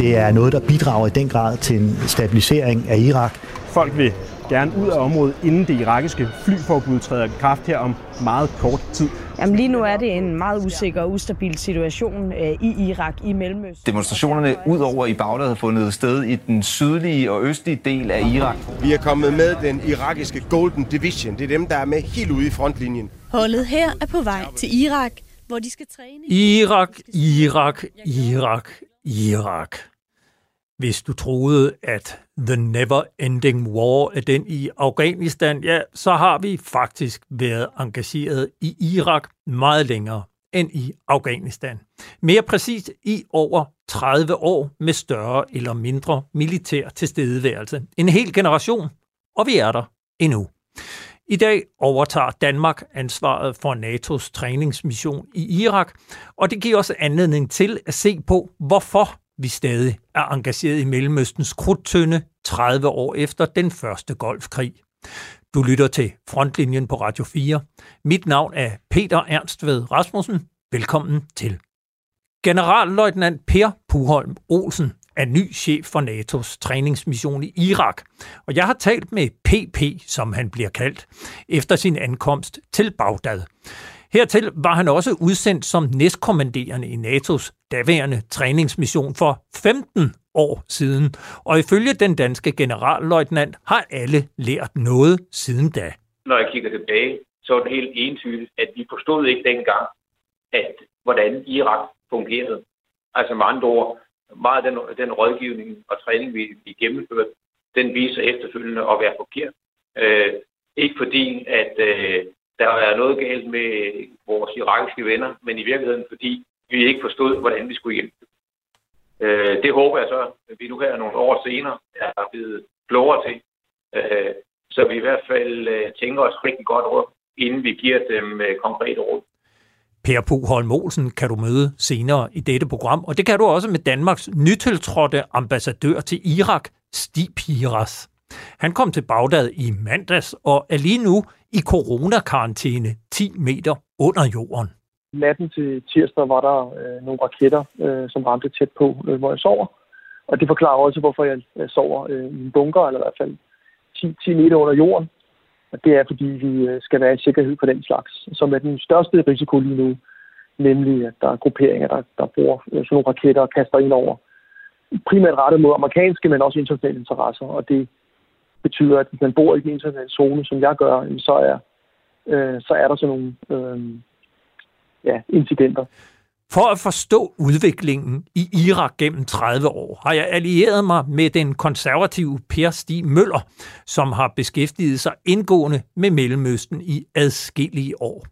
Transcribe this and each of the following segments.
Det er noget, der bidrager i den grad til en stabilisering af Irak. Folk vil gerne ud af området, inden det irakiske flyforbud træder i kraft her om meget kort tid. Jamen lige nu er det en meget usikker og ustabil situation øh, i Irak, i Mellemøsten. Demonstrationerne ud over i Bagdad har fundet sted i den sydlige og østlige del af Irak. Vi er kommet med den irakiske Golden Division. Det er dem, der er med helt ude i frontlinjen. Holdet her er på vej til Irak, hvor de skal træne. Irak, Irak, Irak, Irak. Hvis du troede, at The Never Ending War er den i Afghanistan, ja, så har vi faktisk været engageret i Irak meget længere end i Afghanistan. Mere præcist i over 30 år med større eller mindre militær tilstedeværelse. En hel generation, og vi er der endnu. I dag overtager Danmark ansvaret for NATO's træningsmission i Irak, og det giver os anledning til at se på, hvorfor vi stadig er engageret i Mellemøstens krudtønde 30 år efter den første golfkrig. Du lytter til Frontlinjen på Radio 4. Mit navn er Peter Ernstved Rasmussen. Velkommen til. Generalløjtnant Per Puholm Olsen er ny chef for NATO's træningsmission i Irak, og jeg har talt med PP, som han bliver kaldt, efter sin ankomst til Bagdad. Hertil var han også udsendt som næstkommanderende i NATO's daværende træningsmission for 15 år siden, og ifølge den danske generalløjtnant har alle lært noget siden da. Når jeg kigger tilbage, så er det helt entydigt, at vi forstod ikke dengang, at hvordan Irak fungerede. Altså med andre ord, meget af den, den rådgivning og træning, vi, vi gennemførte, den viser efterfølgende at være forkert. Øh, ikke fordi, at øh, der er noget galt med vores irakiske venner, men i virkeligheden fordi vi ikke forstod, hvordan vi skulle hjælpe. Øh, det håber jeg så, at vi nu her nogle år senere er blevet klogere til, øh, så vi i hvert fald øh, tænker os rigtig godt råd, inden vi giver dem øh, konkrete råd. Per Puholm Olsen kan du møde senere i dette program, og det kan du også med Danmarks nytiltrådte ambassadør til Irak, Stig Piras. Han kom til Bagdad i mandags og er lige nu i coronakarantæne 10 meter under jorden. Natten til tirsdag var der øh, nogle raketter, øh, som ramte tæt på, øh, hvor jeg sover. Og det forklarer også, hvorfor jeg, sover øh, i en bunker, eller i hvert fald 10, 10 meter under jorden. Og det er, fordi vi øh, skal være i sikkerhed på den slags, som er den største risiko lige nu. Nemlig, at der er grupperinger, der, der bruger øh, sådan nogle raketter og kaster ind over. Primært rettet mod amerikanske, men også internationale interesser. Og det betyder, at hvis man bor i den internationale zone, som jeg gør, så er, øh, så er der sådan nogle øh, ja, incidenter. For at forstå udviklingen i Irak gennem 30 år, har jeg allieret mig med den konservative Per Stig Møller, som har beskæftiget sig indgående med Mellemøsten i adskillige år.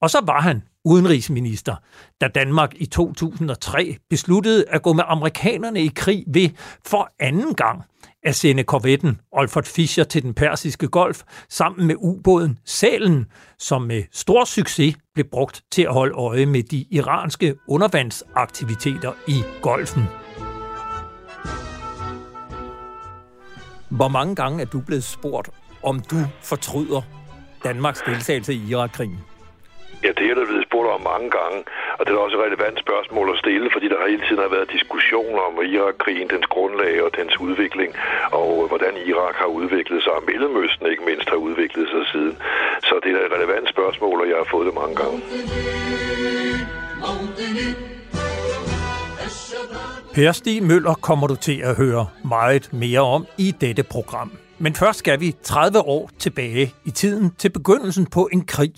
Og så var han udenrigsminister, da Danmark i 2003 besluttede at gå med amerikanerne i krig ved for anden gang at sende korvetten Olfert Fischer til den persiske golf sammen med ubåden Salen, som med stor succes blev brugt til at holde øje med de iranske undervandsaktiviteter i golfen. Hvor mange gange er du blevet spurgt, om du fortryder Danmarks deltagelse i Irakkrigen? Ja, det er der blevet spurgt om mange gange, og det er også et relevant spørgsmål at stille, fordi der hele tiden har været diskussioner om Irak-krigen, dens grundlag og dens udvikling, og øh, hvordan Irak har udviklet sig, og Mellemøsten ikke mindst har udviklet sig siden. Så det er et relevant spørgsmål, og jeg har fået det mange gange. Per Stig Møller kommer du til at høre meget mere om i dette program. Men først skal vi 30 år tilbage i tiden til begyndelsen på en krig,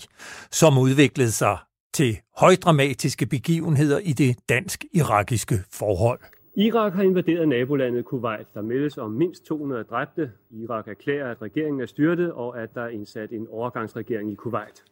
som udviklede sig til højdramatiske begivenheder i det dansk-irakiske forhold. Irak har invaderet nabolandet Kuwait. Der meldes om mindst 200 dræbte. Irak erklærer, at regeringen er styrtet, og at der er indsat en overgangsregering i Kuwait.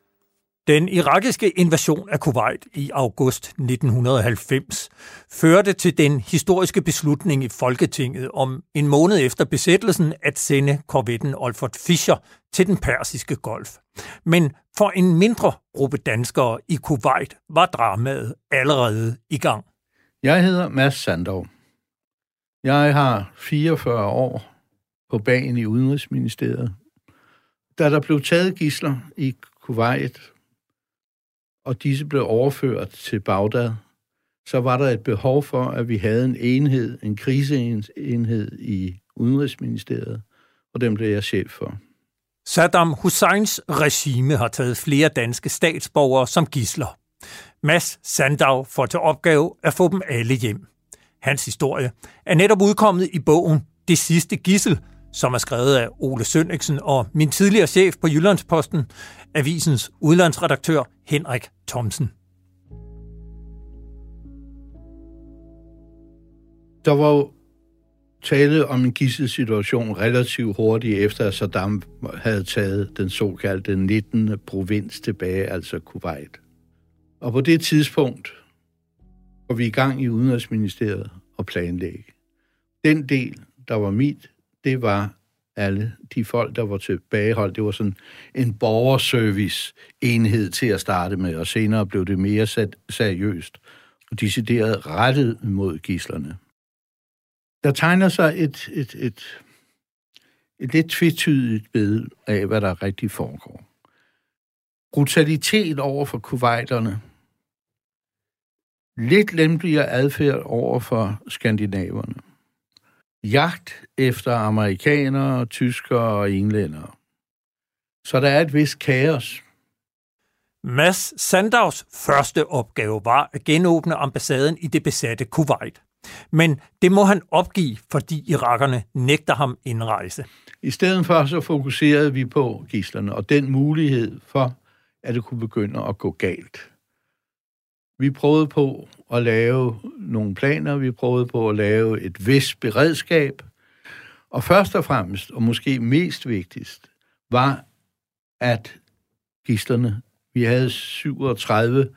Den irakiske invasion af Kuwait i august 1990 førte til den historiske beslutning i Folketinget om en måned efter besættelsen at sende korvetten Olfert Fischer til den persiske golf. Men for en mindre gruppe danskere i Kuwait var dramaet allerede i gang. Jeg hedder Mads Sandov. Jeg har 44 år på bagen i Udenrigsministeriet. Da der blev taget gisler i Kuwait og disse blev overført til Bagdad, så var der et behov for, at vi havde en enhed, en kriseenhed i Udenrigsministeriet, og den blev jeg chef for. Saddam Husseins regime har taget flere danske statsborgere som gisler. Mads Sandau får til opgave at få dem alle hjem. Hans historie er netop udkommet i bogen Det sidste gissel, som er skrevet af Ole Sønniksen og min tidligere chef på Jyllandsposten, avisens udlandsredaktør Henrik Thomsen. Der var jo tale om en gisselsituation relativt hurtigt efter, at Saddam havde taget den såkaldte 19. provins tilbage, altså Kuwait. Og på det tidspunkt går vi i gang i Udenrigsministeriet og planlægge. Den del, der var mit, det var alle de folk, der var tilbageholdt. Det var sådan en borgerservice-enhed til at starte med, og senere blev det mere seriøst og decideret rettet mod gislerne. Der tegner sig et, et, et, et lidt tvetydigt billede af, hvad der rigtig foregår. Brutalitet over for kuwaiterne. Lidt lempeligere adfærd over for skandinaverne. Jagt efter amerikanere, tyskere og englændere. Så der er et vist kaos. Mads Sandavs første opgave var at genåbne ambassaden i det besatte Kuwait. Men det må han opgive, fordi irakerne nægter ham indrejse. I stedet for så fokuserede vi på gislerne og den mulighed for, at det kunne begynde at gå galt. Vi prøvede på at lave nogle planer, vi prøvede på at lave et vist beredskab, og først og fremmest, og måske mest vigtigst, var, at gisterne, vi havde 37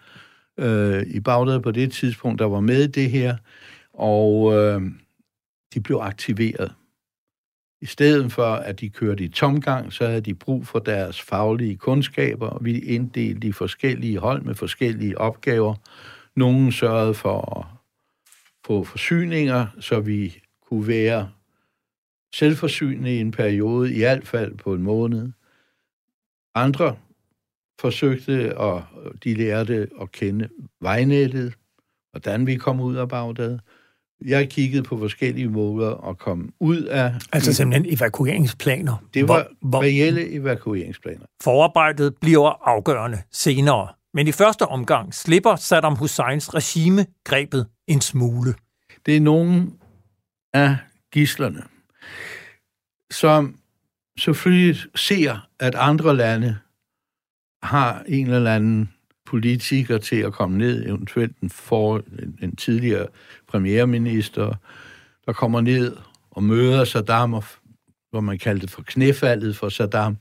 øh, i Bagdad på det tidspunkt, der var med i det her, og øh, de blev aktiveret. I stedet for, at de kørte i tomgang, så havde de brug for deres faglige kundskaber, og vi inddelte i forskellige hold med forskellige opgaver. Nogle sørgede for at få forsyninger, så vi kunne være selvforsynende i en periode, i hvert fald på en måned. Andre forsøgte, og de lærte at kende vejnettet, hvordan vi kom ud af Bagdad jeg kiggede på forskellige måder og kom ud af... Altså simpelthen evakueringsplaner? Det var hvor, reelle evakueringsplaner. Forarbejdet bliver afgørende senere. Men i første omgang slipper Saddam Husseins regime grebet en smule. Det er nogle af gislerne, som selvfølgelig ser, at andre lande har en eller anden politiker til at komme ned, eventuelt en, for, en, en tidligere premierminister, der kommer ned og møder Saddam, og, hvor man kaldte det for knæfaldet for Saddam,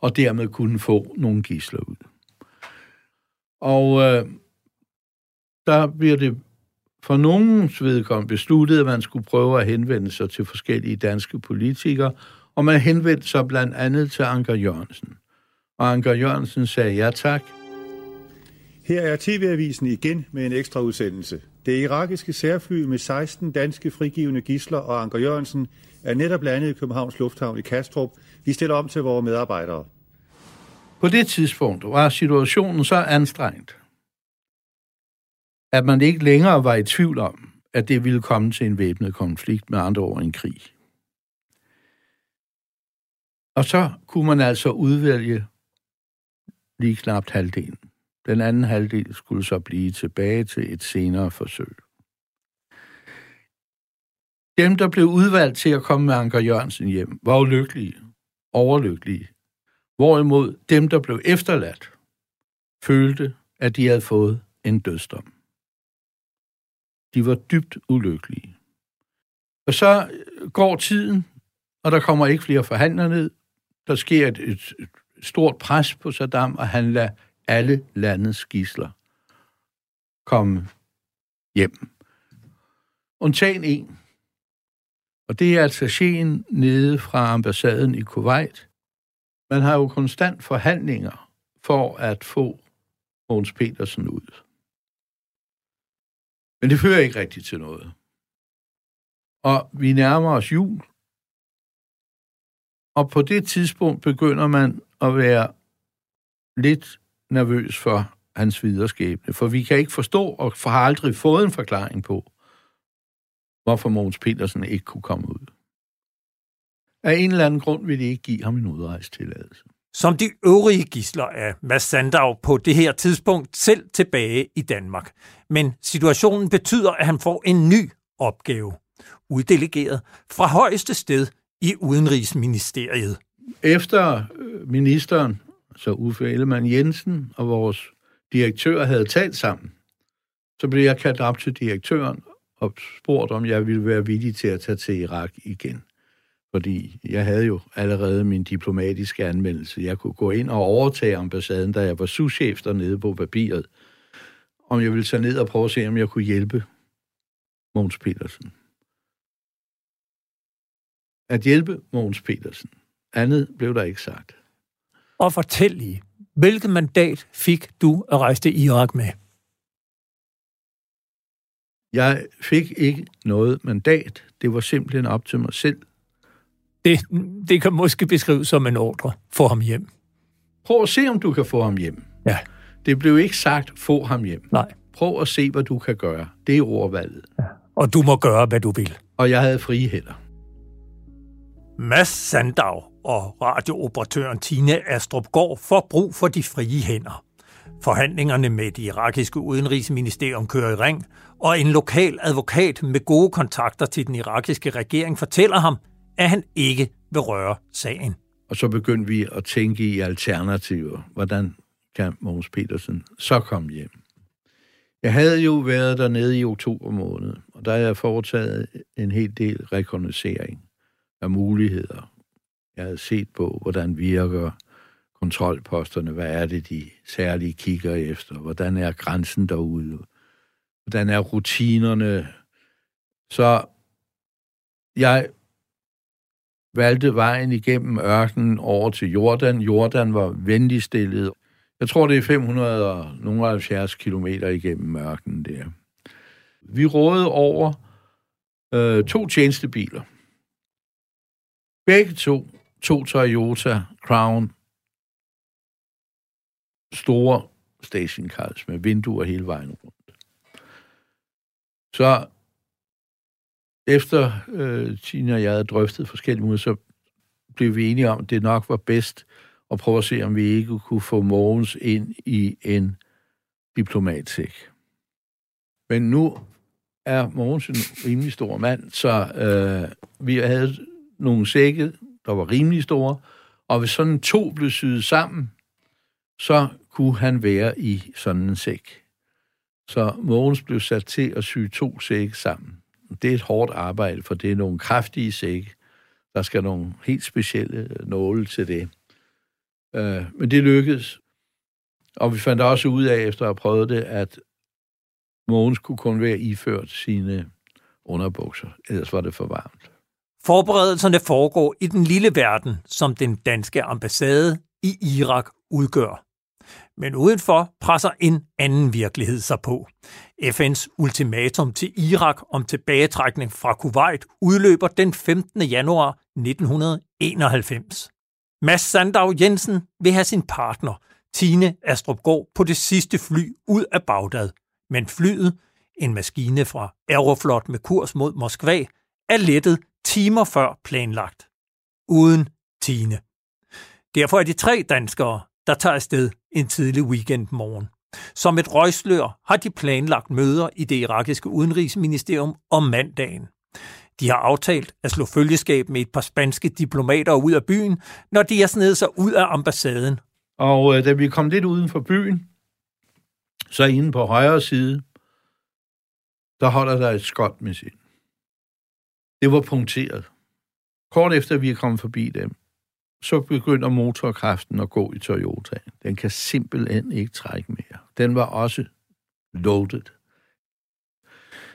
og dermed kunne få nogle gisler ud. Og øh, der bliver det for nogens vedkommende besluttet, at man skulle prøve at henvende sig til forskellige danske politikere, og man henvendte sig blandt andet til Anker Jørgensen. Og Anker Jørgensen sagde ja tak, her er TV-avisen igen med en ekstra udsendelse. Det irakiske særfly med 16 danske frigivende gisler og Anker Jørgensen er netop landet i Københavns Lufthavn i Kastrup. Vi stiller om til vores medarbejdere. På det tidspunkt var situationen så anstrengt, at man ikke længere var i tvivl om, at det ville komme til en væbnet konflikt med andre ord en krig. Og så kunne man altså udvælge lige knap halvdelen. Den anden halvdel skulle så blive tilbage til et senere forsøg. Dem, der blev udvalgt til at komme med Anker Jørgensen hjem, var ulykkelige, overlykkelige. Hvorimod dem, der blev efterladt, følte, at de havde fået en dødsdom. De var dybt ulykkelige. Og så øh, går tiden, og der kommer ikke flere forhandlere ned. Der sker et, et, et stort pres på Saddam, og han lader alle landets gisler komme hjem. Undtagen en. Og det er altså attacheen nede fra ambassaden i Kuwait. Man har jo konstant forhandlinger for at få Måns Petersen ud. Men det fører ikke rigtigt til noget. Og vi nærmer os jul. Og på det tidspunkt begynder man at være lidt nervøs for, hans videre skæbne. For vi kan ikke forstå, og har aldrig fået en forklaring på, hvorfor Mogens Petersen ikke kunne komme ud. Af en eller anden grund vil de ikke give ham en udrejstilladelse. Som de øvrige gisler er Mads Sandav på det her tidspunkt selv tilbage i Danmark. Men situationen betyder, at han får en ny opgave, uddelegeret fra højeste sted i Udenrigsministeriet. Efter øh, ministeren, så Uffe Ellemann Jensen og vores direktør havde talt sammen, så blev jeg kaldt op til direktøren og spurgt, om jeg ville være villig til at tage til Irak igen. Fordi jeg havde jo allerede min diplomatiske anmeldelse. Jeg kunne gå ind og overtage ambassaden, da jeg var souschef dernede på papiret. Om jeg ville tage ned og prøve at se, om jeg kunne hjælpe Mogens Petersen. At hjælpe Mogens Petersen. Andet blev der ikke sagt. Og fortæl lige, hvilket mandat fik du at rejse til Irak med? Jeg fik ikke noget mandat. Det var simpelthen op til mig selv. Det, det kan måske beskrives som en ordre. Få ham hjem. Prøv at se, om du kan få ham hjem. Ja. Det blev ikke sagt, få ham hjem. Nej. Prøv at se, hvad du kan gøre. Det er ordvalget. Ja. Og du må gøre, hvad du vil. Og jeg havde frie hænder. Mads Sandav og radiooperatøren Tine Astrup går for brug for de frie hænder. Forhandlingerne med det irakiske udenrigsministerium kører i ring, og en lokal advokat med gode kontakter til den irakiske regering fortæller ham, at han ikke vil røre sagen. Og så begyndte vi at tænke i alternativer. Hvordan kan Mogens Petersen så komme hjem? Jeg havde jo været dernede i oktober måned, og der havde jeg foretaget en hel del rekognoscering af muligheder. Jeg havde set på, hvordan virker kontrolposterne, hvad er det, de særligt kigger efter, hvordan er grænsen derude, hvordan er rutinerne. Så jeg valgte vejen igennem ørkenen over til Jordan. Jordan var venlig stillet. Jeg tror, det er 570 kilometer igennem ørkenen der. Vi rådede over øh, to tjenestebiler. Begge to, to Toyota Crown, store stationcars med vinduer hele vejen rundt. Så efter øh, Tina og jeg havde drøftet forskellige måder, så blev vi enige om, at det nok var bedst at prøve at se, om vi ikke kunne få Mogens ind i en diplomatsæk. Men nu er Mogens en rimelig stor mand, så øh, vi havde nogle sække, der var rimelig store, og hvis sådan to blev syet sammen, så kunne han være i sådan en sæk. Så Mogens blev sat til at sy to sække sammen. Det er et hårdt arbejde, for det er nogle kraftige sække. Der skal nogle helt specielle øh, nåle til det. Øh, men det lykkedes. Og vi fandt også ud af, efter at have prøvet det, at Mogens kunne kun være iført sine underbukser, ellers var det for varmt. Forberedelserne foregår i den lille verden, som den danske ambassade i Irak udgør. Men udenfor presser en anden virkelighed sig på. FN's ultimatum til Irak om tilbagetrækning fra Kuwait udløber den 15. januar 1991. Mads Sandav Jensen vil have sin partner, Tine Astrup på det sidste fly ud af Bagdad. Men flyet, en maskine fra Aeroflot med kurs mod Moskva, er lettet timer før planlagt. Uden Tine. Derfor er de tre danskere, der tager afsted en tidlig weekendmorgen. Som et røgslør har de planlagt møder i det irakiske udenrigsministerium om mandagen. De har aftalt at slå følgeskab med et par spanske diplomater ud af byen, når de er snedet sig ud af ambassaden. Og øh, da vi kom lidt uden for byen, så inde på højre side, der holder der et skot med sin. Det var punkteret. Kort efter vi er kommet forbi dem, så begynder motorkraften at gå i Toyota. Den kan simpelthen ikke trække mere. Den var også loaded.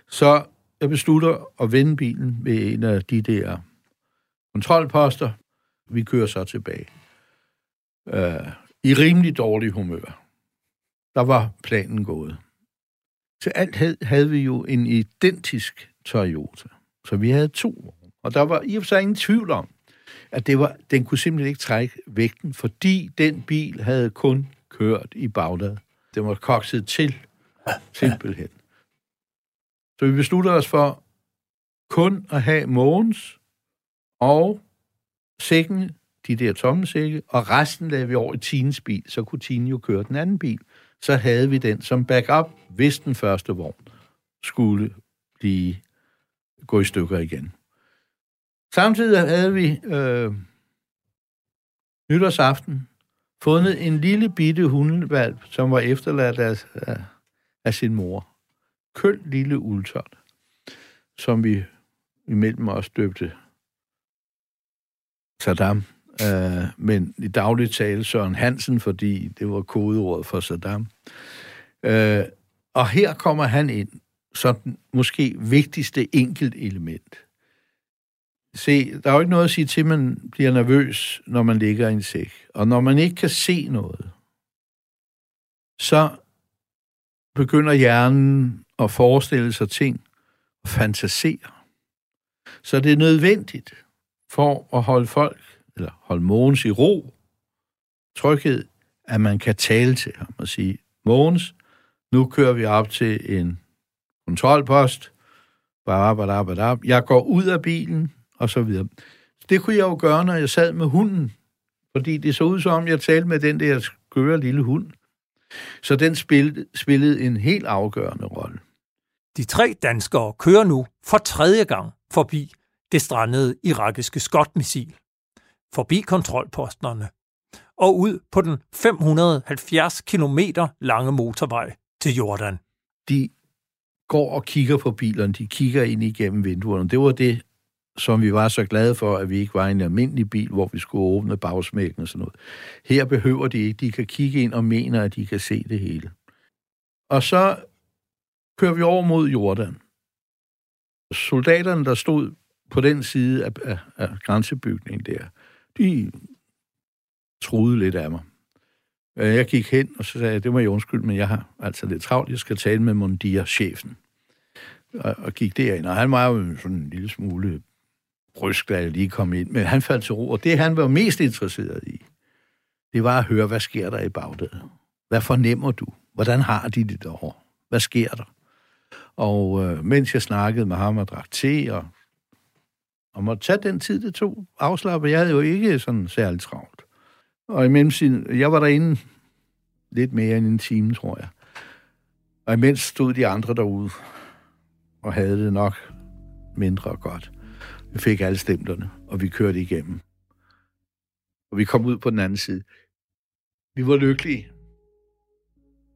Så jeg beslutter at vende bilen ved en af de der kontrolposter. Vi kører så tilbage. Øh, I rimelig dårlig humør. Der var planen gået. Til alt havde vi jo en identisk Toyota. Så vi havde to. Og der var i og for sig ingen tvivl om, at det var, den kunne simpelthen ikke trække vægten, fordi den bil havde kun kørt i Bagdad. Det var kokset til, simpelthen. Så vi besluttede os for kun at have Mogens og sækken, de der tomme sække, og resten lavede vi over i Tines bil, så kunne Tine jo køre den anden bil. Så havde vi den som backup, hvis den første vogn skulle blive gå i stykker igen. Samtidig havde vi øh, nytårsaften fundet en lille bitte hundevalp, som var efterladt af, af, af sin mor. Køl lille ultot, som vi imellem os døbte Saddam, øh, men i dagligt tale Søren Hansen, fordi det var kodeordet for Saddam. Øh, og her kommer han ind som den måske vigtigste enkelt element. Se, der er jo ikke noget at sige til, at man bliver nervøs, når man ligger i en sæk. Og når man ikke kan se noget, så begynder hjernen at forestille sig ting og fantasere. Så det er nødvendigt for at holde folk, eller holde Mogens i ro, tryghed, at man kan tale til ham og sige, Mogens, nu kører vi op til en kontrolpost, jeg går ud af bilen, og så videre. Det kunne jeg jo gøre, når jeg sad med hunden, fordi det så ud som, jeg talte med den der skøre lille hund. Så den spillede, spillede en helt afgørende rolle. De tre danskere kører nu for tredje gang forbi det strandede irakiske skotmissil, forbi kontrolposterne og ud på den 570 km lange motorvej til Jordan. De går og kigger på bilerne, de kigger ind igennem vinduerne. Det var det, som vi var så glade for, at vi ikke var en almindelig bil, hvor vi skulle åbne bagsmækken og sådan noget. Her behøver de ikke. De kan kigge ind og mener, at de kan se det hele. Og så kører vi over mod Jordan. Soldaterne, der stod på den side af, af, af grænsebygningen der, de troede lidt af mig. Øh, jeg gik hen, og så sagde jeg, det må jeg undskylde, men jeg har altså lidt travlt. Jeg skal tale med Mondia, chefen. Og, og gik derind, og han var jo sådan en lille smule brysk, da jeg lige kom ind. Men han faldt til ro, og det han var mest interesseret i, det var at høre, hvad sker der i Bagdad? Hvad fornemmer du? Hvordan har de det derovre? Hvad sker der? Og øh, mens jeg snakkede med ham og drak te, og, og måtte tage den tid, det tog afslappet, jeg havde jo ikke sådan særligt travlt. Og i mellemtiden, jeg var derinde lidt mere end en time, tror jeg. Og imens stod de andre derude og havde det nok mindre godt. Vi fik alle stemplerne, og vi kørte igennem. Og vi kom ud på den anden side. Vi var lykkelige.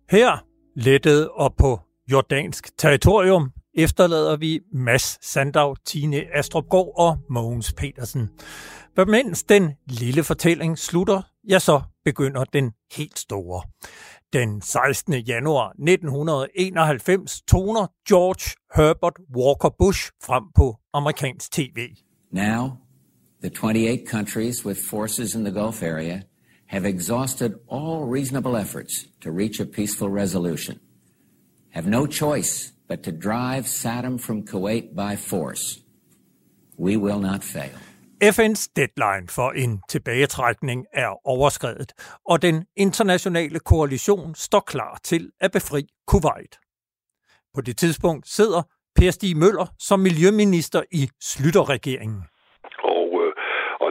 Her, lettet og på jordansk territorium, efterlader vi Mads Sandav, Tine Astrupgaard og Mogens Petersen. Men mens den lille fortælling slutter, ja, så begynder den helt store. Den 16. januar 1991 toner George Herbert Walker Bush frem på amerikansk tv. Now, the 28 countries with forces in the Gulf area have exhausted all reasonable efforts to reach a peaceful resolution. Have no choice but to drive Saddam from Kuwait by force. We will not fail. FN's deadline for en tilbagetrækning er overskredet, og den internationale koalition står klar til at befri Kuwait. På det tidspunkt sidder Per Stig Møller som miljøminister i Slytterregeringen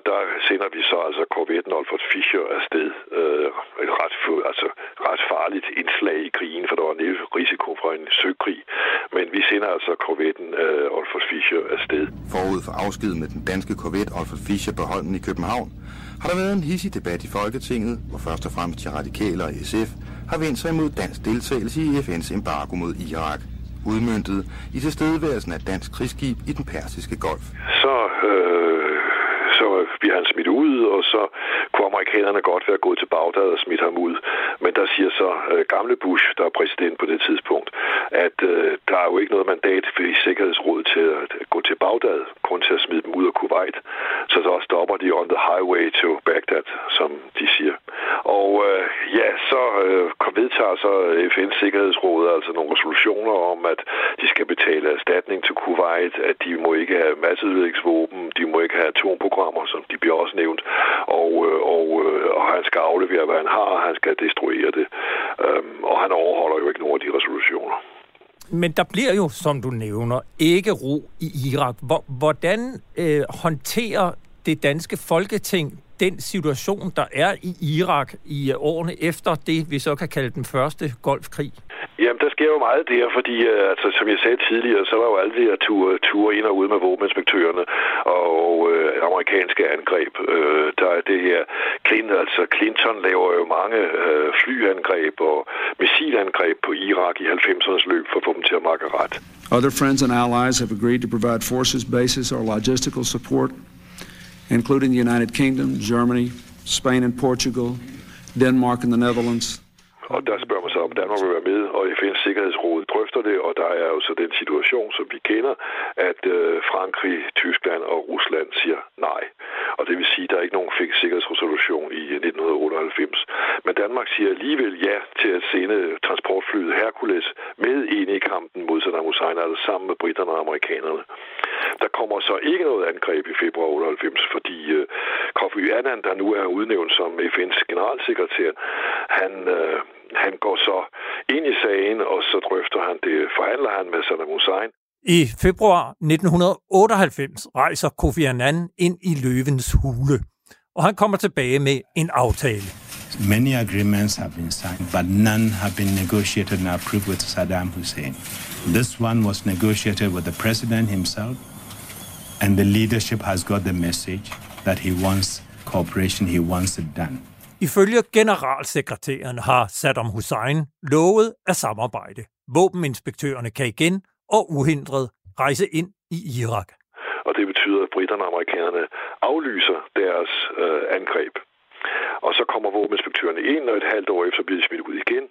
der sender vi så altså korvetten Alfred Fischer afsted. Øh, et ret, altså, ret farligt indslag i krigen, for der var en risiko for en søkrig. Men vi sender altså korvetten øh, Alfred Fischer afsted. Forud for afsked med den danske korvet Alfred Fischer på Holmen i København, har der været en hissig debat i Folketinget, hvor først og fremmest de radikale og SF har vendt sig imod dansk deltagelse i FN's embargo mod Irak udmyndtet i tilstedeværelsen af dansk krigsskib i den persiske golf. Så øh, så bliver han smidt ud, og så kunne amerikanerne godt være gået til Bagdad og smidt ham ud. Men der siger så øh, gamle Bush, der er præsident på det tidspunkt, at øh, der er jo ikke noget mandat for Sikkerhedsrådet til at gå til Bagdad, kun til at smide dem ud af Kuwait. Så så stopper de on the highway to Baghdad, som de siger. Og øh, ja, så øh, vedtager så FN's Sikkerhedsråd altså nogle resolutioner om, at de skal betale erstatning til Kuwait, at de må ikke have masseudviklingsvåben, de må ikke have atomprogrammer, som de bliver også nævnt, og, øh, og, øh, og han skal aflevere, hvad han har, og han skal destruere det. Øhm, og han overholder jo ikke nogen af de resolutioner. Men der bliver jo, som du nævner, ikke ro i Irak. Hvordan øh, håndterer det danske folketing den situation, der er i Irak i årene efter det, vi så kan kalde den første golfkrig? Jamen, der sker jo meget der, fordi, øh, altså, som jeg sagde tidligere, så var jo alle de her ture, ture ind og ud med våbeninspektørerne og øh, amerikanske angreb. Øh, der er det her, Clinton, altså Clinton laver jo mange øh, flyangreb og missilangreb på Irak i 90'ernes løb for at få dem til at makke ret. Other friends and allies have agreed to provide forces, bases, or logistical support, including the United Kingdom, Germany, Spain and Portugal, Denmark and the Netherlands, og der spørger man så, om Danmark vil være med, og FN's Sikkerhedsråd drøfter det, og der er jo så den situation, som vi kender, at øh, Frankrig, Tyskland og Rusland siger nej. Og det vil sige, at der er ikke nogen fik sikkerhedsresolution i øh, 1998. Men Danmark siger alligevel ja til at sende transportflyet Hercules med ind i kampen mod Saddam Hussein, altså sammen med britterne og amerikanerne. Der kommer så ikke noget angreb i februar 98, fordi øh, Kofi Annan, der nu er udnævnt som FN's generalsekretær, han, øh, han går så ind i sagen, og så drøfter han det, forhandler han med Saddam Hussein. I februar 1998 rejser Kofi Annan ind i løvens hule, og han kommer tilbage med en aftale. Many agreements have been signed, but none have been negotiated and approved with Saddam Hussein. This one was negotiated with the president himself, and the leadership has got the message that he wants cooperation, he wants it done. Ifølge generalsekretæren har Saddam Hussein lovet at samarbejde. Våbeninspektørerne kan igen og uhindret rejse ind i Irak. Og det betyder, at britterne og amerikanerne aflyser deres øh, angreb. Og så kommer våbeninspektørerne ind, og et halvt år efter bliver de smidt ud igen.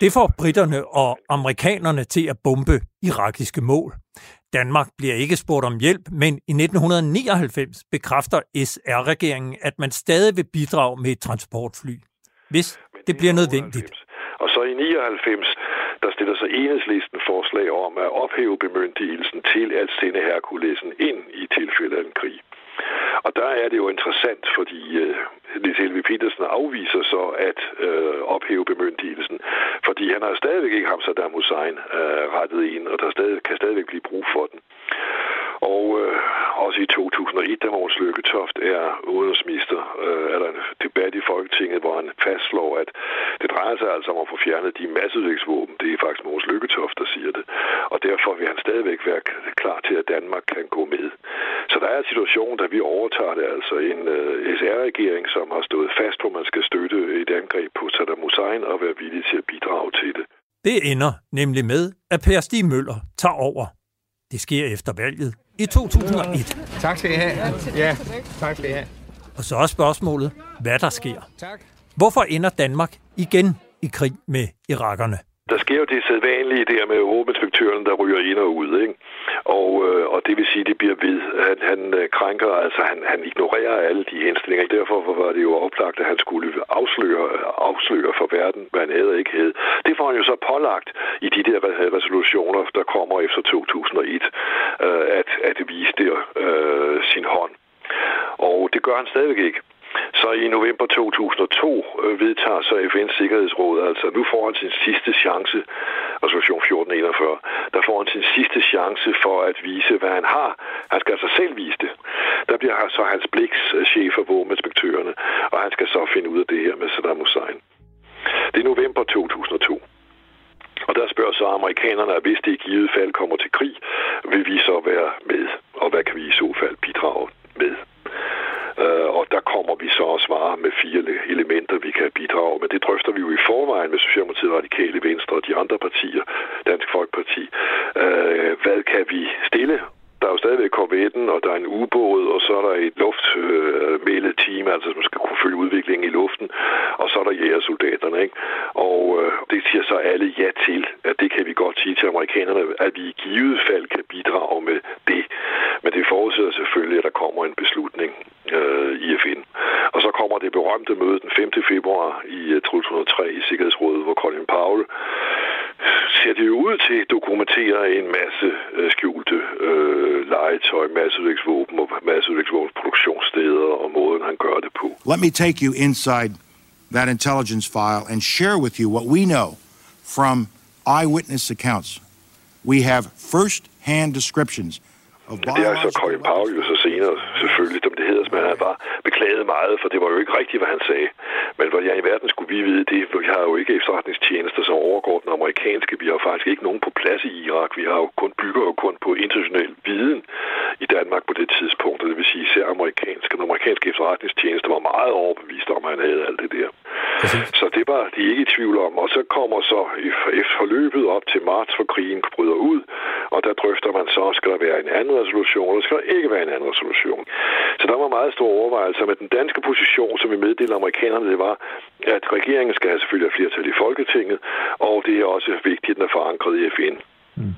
Det får britterne og amerikanerne til at bombe irakiske mål. Danmark bliver ikke spurgt om hjælp, men i 1999 bekræfter SR-regeringen, at man stadig vil bidrage med et transportfly, hvis det bliver nødvendigt. Og så i 99, der stiller sig enhedslisten forslag om at ophæve bemyndigelsen til at sende Herkulesen ind i tilfælde af en krig. Og der er det jo interessant, fordi øh, Niels Helve Petersen afviser så at øh, ophæve bemyndigelsen, fordi han har stadigvæk ikke ham Saddam Hussein uh, rettet ind, og der stadig, kan stadigvæk blive brug for den. Og øh, også i 2001, da Måns Lykketoft er udenrigsminister, øh, er der en debat i Folketinget, hvor han fastslår, at det drejer sig altså om at få fjernet de masseudvægtsvåben. Det er faktisk Måns Lykketoft, der siger det. Og derfor vil han stadigvæk være klar til, at Danmark kan gå med. Så der er en situation, da vi overtager det, altså en øh, SR-regering, som har stået fast på, at man skal støtte et angreb på Saddam Hussein og være villig til at bidrage til det. Det ender nemlig med, at Per Stig Møller tager over. Det sker efter valget i 2001. Tak skal I have. Ja, tak skal I have. Og så er spørgsmålet, hvad der sker. Tak. Hvorfor ender Danmark igen i krig med irakerne? Der sker jo det sædvanlige der med hovedinspektøren, der ryger ind og ud, ikke? Og, øh, og det vil sige, at det bliver ved. Han, han øh, krænker, altså han, han ignorerer alle de henstillinger. Derfor var det jo oplagt, at han skulle afsløre, afsløre for verden, hvad han havde ikke havde. Det får han jo så pålagt i de der resolutioner, der kommer efter 2001, øh, at, at vise der øh, sin hånd. Og det gør han stadigvæk ikke. Så i november 2002 øh, vedtager så FN's Sikkerhedsråd, altså nu får han sin sidste chance, resolution 1441, der får han sin sidste chance for at vise, hvad han har. Han skal altså selv vise det. Der bliver så hans bliks øh, chef for våbeninspektørerne, og han skal så finde ud af det her med Saddam Hussein. Det er november 2002. Og der spørger så amerikanerne, at hvis det i givet fald kommer til krig, vil vi så være med, og hvad kan vi i så fald bidrage med? Øh, og der kommer vi så og svarer med fire elementer, vi kan bidrage med. Det drøfter vi jo i forvejen med Socialdemokratiet, Radikale Venstre og de andre partier, Dansk Folkeparti. Øh, hvad kan vi stille der er jo stadigvæk korvetten, og der er en ubåd, og så er der et luftmæleteam, øh, altså som skal kunne følge udviklingen i luften, og så er der jægersoldaterne, ikke? Og øh, det siger så alle ja til, at det kan vi godt sige til amerikanerne, at vi i givet fald kan bidrage med det. Men det forudsætter selvfølgelig, at der kommer en beslutning øh, i FN. Og så kommer det berømte møde den 5. februar i 2003 øh, i Sikkerhedsrådet, hvor Colin Powell ser det jo ud til at dokumentere en masse øh, skjulte øh, legetøj, masseudvægtsvåben og masseudvægtsvåbensproduktionssteder og måden, han gør det på. Let me take you inside that intelligence file and share with you what we know from eyewitness accounts. We have first-hand descriptions of Det er altså Colin Powell jo så senere, selvfølgelig, men han var beklaget meget, for det var jo ikke rigtigt, hvad han sagde. Men hvor jeg i verden skulle vi vide det? Vi har jo ikke efterretningstjenester, som overgår den amerikanske. Vi har faktisk ikke nogen på plads i Irak. Vi har jo kun bygger jo kun på international viden i Danmark på det tidspunkt, og det vil sige især amerikansk. Den amerikanske efterretningstjeneste var meget overbevist om, at han havde alt det der. Så det var de ikke i tvivl om. Og så kommer så i forløbet op til marts, hvor krigen bryder ud, og der drøfter man så, skal der være en anden resolution, eller skal der ikke være en anden resolution. Så der var meget store overvejelser med den danske position, som vi meddelte amerikanerne, det var, at regeringen skal have selvfølgelig have flertal i Folketinget, og det er også vigtigt, at den er forankret i FN. Mm.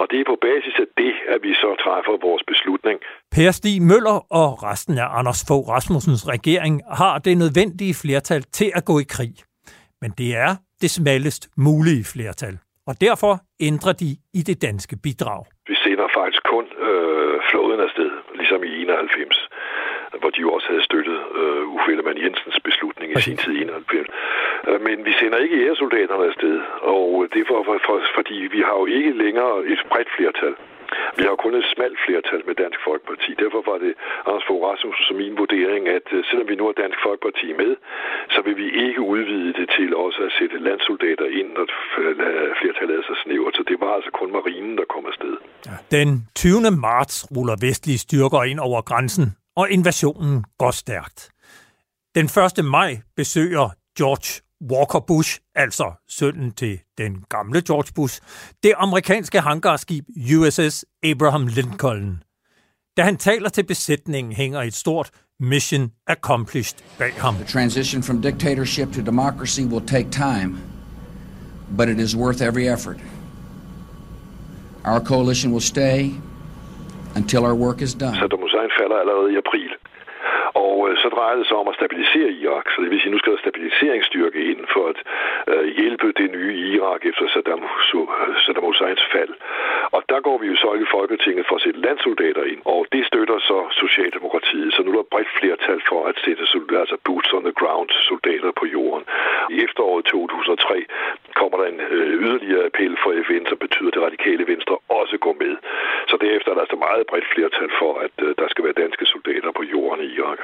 Og det er på basis af det, at vi så træffer vores beslutning. Per Stig Møller og resten af Anders Fogh Rasmussens regering har det nødvendige flertal til at gå i krig. Men det er det smallest mulige flertal. Og derfor ændrer de i det danske bidrag. Vi sender faktisk kun øh, flåden afsted, ligesom i 91 hvor de jo også havde støttet øh, Uffe Ellemann Jensens beslutning i sin tid i 91. Øh, men vi sender ikke æresoldaterne afsted, og det er for, for, for, fordi vi har jo ikke længere et bredt flertal. Vi har kun et smalt flertal med Dansk Folkeparti. Derfor var det Anders Fogh Rasmussen som min vurdering, at øh, selvom vi nu er Dansk Folkeparti med, så vil vi ikke udvide det til også at sætte landsoldater ind, når flertallet er så snævert. Så det var altså kun marinen, der kom afsted. Den 20. marts ruller vestlige styrker ind over grænsen og invasionen går stærkt. Den 1. maj besøger George Walker Bush, altså sønnen til den gamle George Bush, det amerikanske hangarskib USS Abraham Lincoln. Da han taler til besætningen, hænger et stort mission accomplished bag ham. The transition from dictatorship to democracy will take time, but it is worth every effort. Our coalition will stay until our work is done. Saddam Hussein falder allerede i april. Og øh, så drejer det sig om at stabilisere Irak. Så det vil sige, nu skal der stabiliseringsstyrke ind for at øh, hjælpe det nye Irak efter Saddam, øh, Saddam Husseins fald. Og der går vi jo så i Folketinget for at sætte landsoldater ind. Og det støtter så Socialdemokratiet. Så nu er der bredt flertal for at sætte altså boots on the ground soldater på jorden. I efteråret 2003 kommer der en øh, yderligere appel for FN, som betyder, at det radikale venstre også går med. Så derefter er der altså meget bredt flertal for, at øh, der skal være danske soldater på jorden i Irak.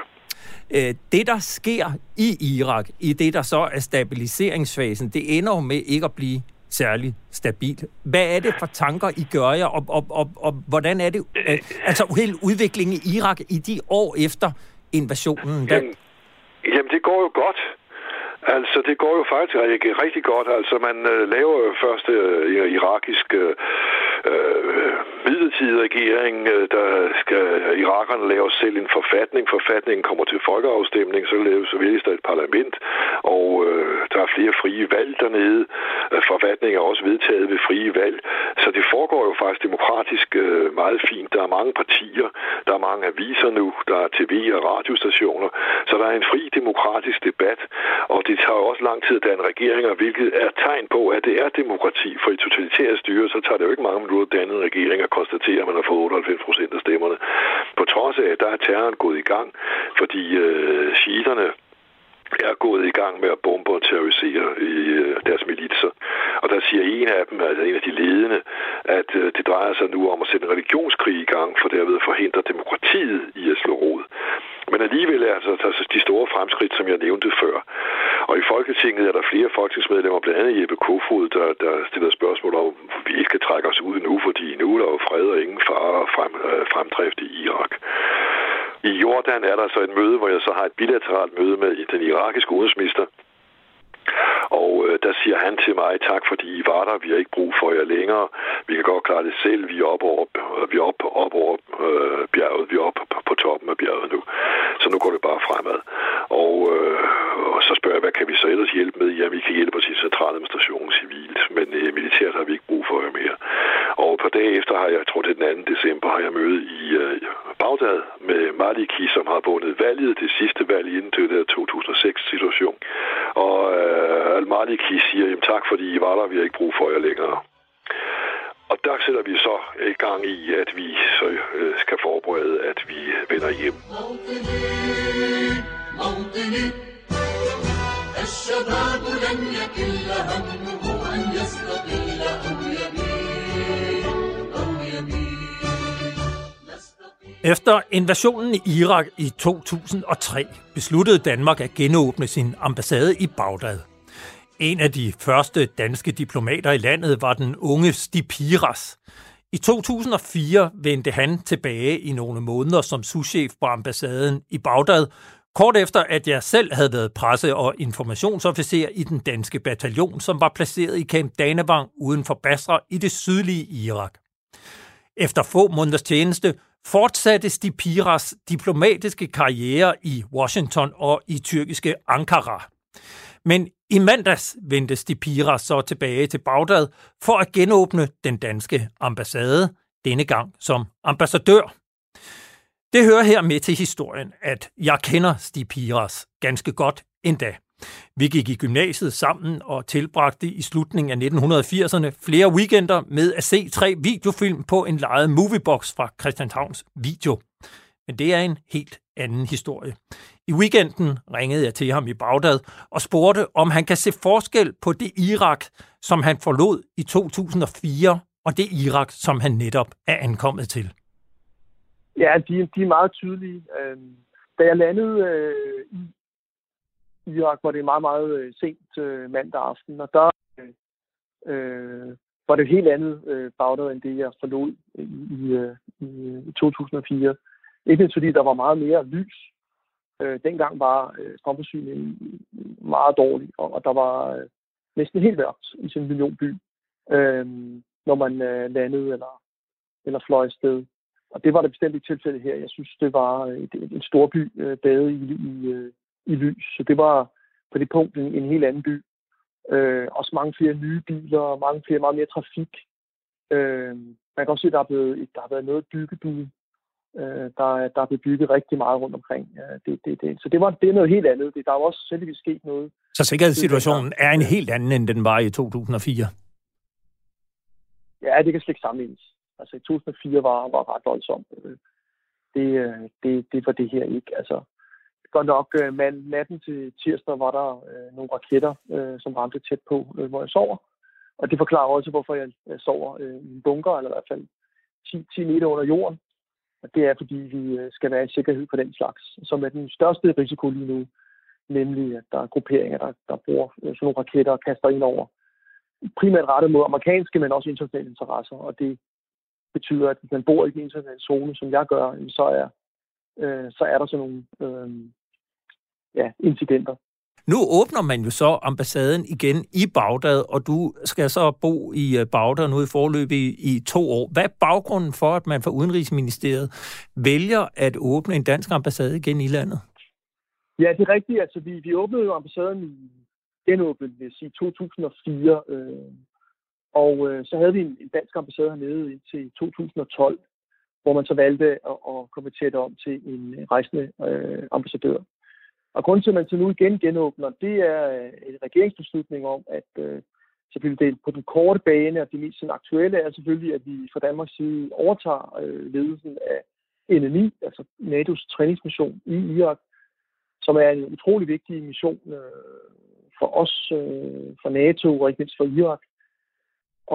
Øh, det, der sker i Irak, i det, der så er stabiliseringsfasen, det ender jo med ikke at blive særlig stabil. Hvad er det for tanker, I gør jer, og, og, og, og hvordan er det, øh, altså hele udviklingen i Irak i de år efter invasionen? Der... Jamen, jamen, det går jo godt. Altså, det går jo faktisk rigtig, rigtig godt. Altså, man øh, laver jo først øh, øh irakisk øh, øh, midlertidig regering, øh, der skal øh, irakerne lave selv en forfatning. Forfatningen kommer til folkeafstemning, så laves så vælges der et parlament, og øh, der er flere frie valg dernede. Forfatningen er også vedtaget ved frie valg. Så det foregår jo faktisk demokratisk øh, meget fint. Der er mange partier, der er mange aviser nu, der er tv- og radiostationer, så der er en fri demokratisk debat, og det tager jo også lang tid at danne regeringer, hvilket er tegn på, at det er demokrati. For i totalitære styre, så tager det jo ikke mange minutter at danne en regering og konstatere, at man har fået 98 procent af stemmerne. På trods af, at der er terroren gået i gang, fordi øh, shiiterne er gået i gang med at bombe og terrorisere i deres militser. Og der siger en af dem, altså en af de ledende, at øh, det drejer sig nu om at sætte en religionskrig i gang, for derved at forhindre demokratiet i at slå rod. Men alligevel er altså, altså de store fremskridt, som jeg nævnte før. Og i Folketinget er der flere folketingsmedlemmer, blandt andet Jeppe Kofod, der, der stiller spørgsmål om, vi ikke kan trække os ud nu, fordi nu er der jo fred og ingen fare og frem, øh, fremdrift i Irak. I Jordan er der så et møde, hvor jeg så har et bilateralt møde med den irakiske udenrigsminister, og øh, der siger han til mig, tak fordi I var der, vi har ikke brug for jer længere. Vi kan godt klare det selv, vi er op over, øh, vi er op, op over øh, bjerget, vi er op på, på toppen af bjerget nu. Så nu går det bare fremad. Og, øh, og så spørger jeg, hvad kan vi så ellers hjælpe med? Jamen, vi kan hjælpe os i centraladministrationen civilt, men øh, militært har vi ikke brug for jer mere. Og på dage efter har jeg, jeg tror det er den 2. december, har jeg møde i øh, Bagdad med Maliki, som har vundet valget, det sidste valg inden til der 2006-situation. Og øh, Al-Maliki siger, jamen tak fordi I var der, vi har ikke brug for jer længere. Og der sætter vi så i gang i, at vi så øh, skal forberede, at vi vender hjem. الشباب لن يكل همه أن يستقل أو يبيع Efter invasionen i Irak i 2003 besluttede Danmark at genåbne sin ambassade i Bagdad. En af de første danske diplomater i landet var den unge Stipiras. I 2004 vendte han tilbage i nogle måneder som souschef på ambassaden i Bagdad kort efter at jeg selv havde været presse- og informationsofficer i den danske bataljon, som var placeret i Camp Danevang uden for Basra i det sydlige Irak. Efter få måneders tjeneste fortsatte Stipiras diplomatiske karriere i Washington og i tyrkiske Ankara. Men i mandags vendte Stipira så tilbage til Bagdad for at genåbne den danske ambassade, denne gang som ambassadør. Det hører her med til historien, at jeg kender Stipiras ganske godt endda. Vi gik i gymnasiet sammen og tilbragte i slutningen af 1980'erne flere weekender med at se tre videofilm på en lejet moviebox fra Christianshavns Video. Men det er en helt anden historie. I weekenden ringede jeg til ham i Bagdad og spurgte, om han kan se forskel på det Irak, som han forlod i 2004, og det Irak, som han netop er ankommet til. Ja, de, de er meget tydelige. Øh, da jeg landede øh, i Irak, var det meget, meget øh, sent øh, mandag aften, og der øh, øh, var det et helt andet øh, Bagdad, end det jeg forlod i, i, øh, i, i 2004. Ikke fordi der var meget mere lys. Øh, dengang var øh, strømforsyningen meget dårlig, og, og der var øh, næsten helt mørkt i sin millionby, øh, når man øh, landede eller, eller fløj sted. Og det var det bestemt ikke tilfælde her. Jeg synes, det var et, en stor by, øh, bade i, i, øh, i lys. Så det var på det punkt en, en helt anden by. Øh, også mange flere nye biler, mange flere, meget mere trafik. Øh, man kan også se, at der, er blevet, der har været noget byggebud. Øh, der, der er blevet bygget rigtig meget rundt omkring. Ja, det, det, det. Så det, var, det er noget helt andet. Det, der er jo også selvvis sket noget. Så sikkerhedssituationen er en helt anden, end den var i 2004? Ja, det kan slet ikke sammenlignes. Altså i 2004 var, var ret voldsomt. Øh, det, øh, det, det var det her ikke. Altså, godt nok øh, mand, natten til tirsdag var der øh, nogle raketter, øh, som ramte tæt på, øh, hvor jeg sover. Og det forklarer også, hvorfor jeg, sover øh, i en bunker, eller i hvert fald 10, 10 meter under jorden. Og det er, fordi vi skal være i sikkerhed på den slags, som er den største risiko lige nu. Nemlig, at der er grupperinger, der, der bruger øh, sådan nogle raketter og kaster ind over. Primært rettet mod amerikanske, men også internationale interesser. Og det betyder, at hvis man bor i den internationale zone, som jeg gør, så er, øh, så er der sådan nogle øh, ja, incidenter. Nu åbner man jo så ambassaden igen i Bagdad, og du skal så bo i øh, Bagdad nu i forløb i, i to år. Hvad er baggrunden for, at man fra Udenrigsministeriet vælger at åbne en dansk ambassade igen i landet? Ja, det er rigtigt. Altså, vi, vi åbnede jo ambassaden i genåbnet, vil sige 2004. Øh, og øh, så havde vi en, en dansk ambassade hernede indtil 2012, hvor man så valgte at, at konvertere det om til en øh, rejsende øh, ambassadør. Og grunden til, at man til nu igen genåbner, det er øh, en regeringsbeslutning om, at øh, selvfølgelig det på den korte bane, og det mest sådan, aktuelle er selvfølgelig, at vi fra Danmarks side overtager øh, ledelsen af NMI, altså NATO's træningsmission i Irak, som er en utrolig vigtig mission øh, for os, øh, for NATO og ikke mindst for Irak.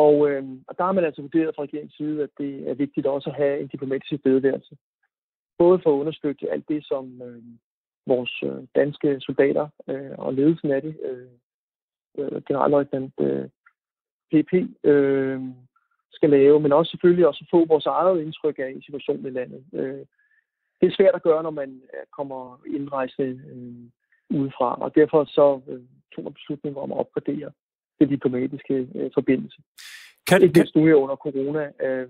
Og, øh, og der har man altså vurderet fra regeringens side, at det er vigtigt også at have en diplomatisk tilstedeværelse. Både for at understøtte alt det, som øh, vores øh, danske soldater øh, og ledelsen af det, øh, øh, generalløjtnant øh, PP, øh, skal lave, men også selvfølgelig også få vores eget indtryk af situationen i landet. Øh, det er svært at gøre, når man øh, kommer indrejse øh, udefra, og derfor så øh, tog man beslutningen om at opgradere det diplomatiske øh, forbindelse. Kan, Ikke mindst nu her under corona, øh,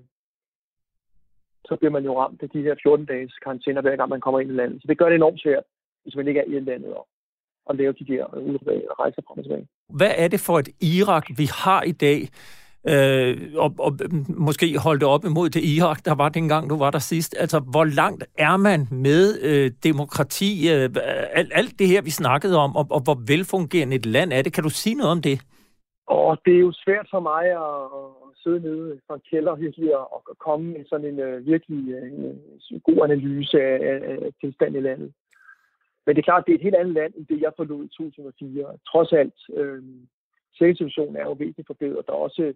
så bliver man jo ramt af de her 14-dages karantæner, hver gang man kommer ind i landet. Så det gør det enormt svært hvis man ikke er i landet og, og lave de der rejser frem og tilbage. Hvad er det for et Irak, vi har i dag? Øh, og, og måske holde det op imod det Irak, der var dengang, du var der sidst. Altså, hvor langt er man med øh, demokrati, øh, alt, alt det her, vi snakkede om, og, og hvor velfungerende et land er det? Kan du sige noget om det? Og det er jo svært for mig at, at sidde nede fra en kælder virkelig og, og komme med sådan en uh, virkelig øh, en, øh, god analyse af, af, af tilstanden i landet. Men det er klart, det er et helt andet land, end det jeg forlod i 2004. Trods alt, øh, sikkerhedssituationen er jo væsentligt forbedret. Der er også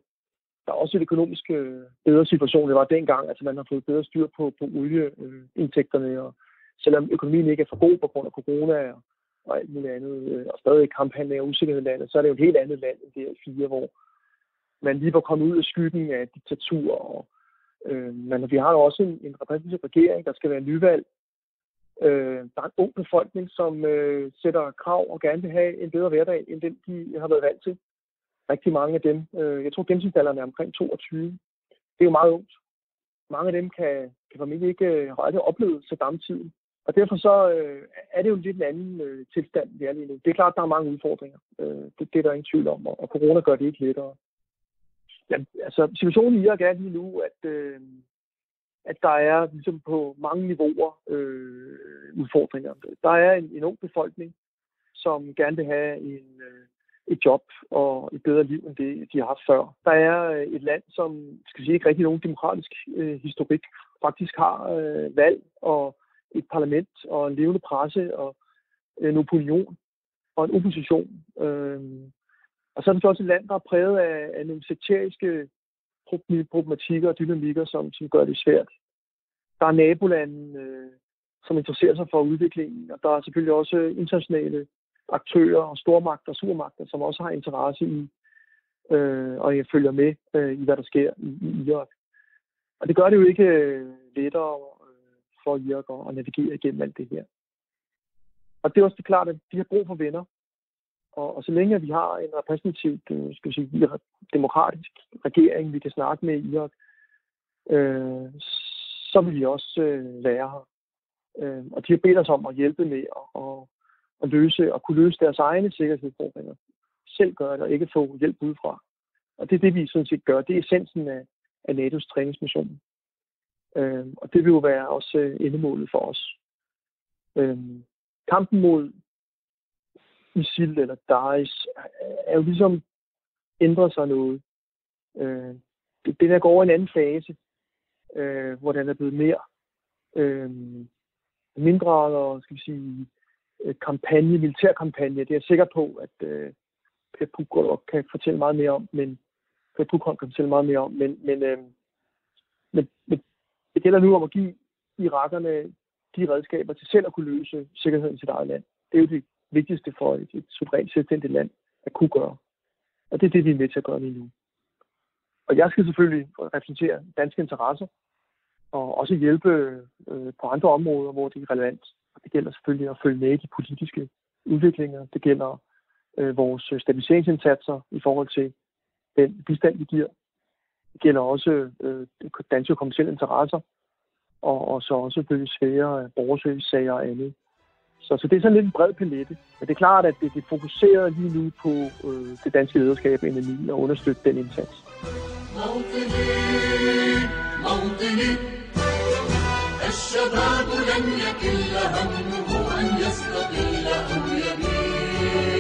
der er også en økonomisk øh, bedre situation, det var dengang. Altså man har fået bedre styr på, på olieindtægterne, og selvom økonomien ikke er for god på grund af corona og, og alt muligt andet, øh, og stadig kamphandling og usikkerhed i landet, så er det jo et helt andet land end det her fire, hvor man lige var kommet ud af skyggen af diktatur. Og, øh, men vi har jo også en, en repræsentativ regering, der skal være nyvalg. Øh, der er en ung befolkning, som øh, sætter krav og gerne vil have en bedre hverdag, end den, de har været vant til rigtig mange af dem, øh, jeg tror gennemsnitsalderen er omkring 22. Det er jo meget ungt. Mange af dem kan, kan formentlig ikke øh, have aldrig oplevet Saddam-tiden. Og derfor så øh, er det jo lidt en anden øh, tilstand, vi er lige nu. Det er klart, at der er mange udfordringer. Øh, det, det er der ingen tvivl om, og, og corona gør det ikke lettere. Ja, altså, situationen i Irak er lige nu, at, øh, at der er ligesom på mange niveauer øh, udfordringer. Der er en, en ung befolkning, som gerne vil have en, øh, et job og et bedre liv, end det, de har haft før. Der er øh, et land, som skal sige, ikke rigtig nogen demokratisk øh, historik, faktisk har øh, valg og et parlament og en levende presse og øh, en opinion og en opposition. Øh, og så er det også et land, der er præget af, af nogle sekteriske problematikker og dynamikker, som, som gør det svært. Der er nabolanden, øh, som interesserer sig for udviklingen, og der er selvfølgelig også internationale aktører og stormagter og supermagter, som også har interesse i, øh, og jeg følger med øh, i, hvad der sker i, i Irak. Og det gør det jo ikke øh, lettere øh, for Irak at navigere igennem alt det her. Og det er også det klart, at de har brug for venner. Og, og så længe vi har en repræsentativ, øh, skal skal sige, demokratisk regering, vi kan snakke med i Irak, øh, så vil vi også øh, være her. Øh, og de har bedt os om at hjælpe med at, at, at løse og kunne løse deres egne sikkerhedsudfordringer. Selv gøre det og ikke få hjælp udefra. Og det er det, vi sådan set gør. Det er essensen af, af NATO's træningsmission. Øh, og det vil jo være også øh, endemålet for os. Øh, kampen mod ISIL eller Daesh er jo ligesom ændret sig noget. Øh, det, der går over en anden fase, øh, hvor den er blevet mere øh, mindre, eller skal vi sige, øh, kampagne, militær kampagne. Det er jeg sikker på, at øh, Per Puk kan fortælle meget mere om, men Per Puk kan fortælle meget mere om, men, men, øh, men, men det gælder nu om at give irakerne de redskaber til selv at kunne løse sikkerheden i sit eget land. Det er jo det vigtigste for et, et suverænt selvstændigt land at kunne gøre. Og det er det, vi er med til at gøre lige nu. Og jeg skal selvfølgelig repræsentere danske interesser, og også hjælpe øh, på andre områder, hvor det er relevant. Og det gælder selvfølgelig at følge med i de politiske udviklinger. Det gælder øh, vores stabiliseringsindsatser i forhold til den bistand, vi giver. Det gælder også øh, danske kommersielle interesser, og, og så også selvfølgelig svære borgerservice-sager og andet. Så, så det er sådan lidt en bred palette. Men det er klart, at det, det fokuserer lige nu på øh, det danske lederskab i NMI og understøtte den indsats. موطني موطني الشباب لن يكل همه أن يستقيل أو يميل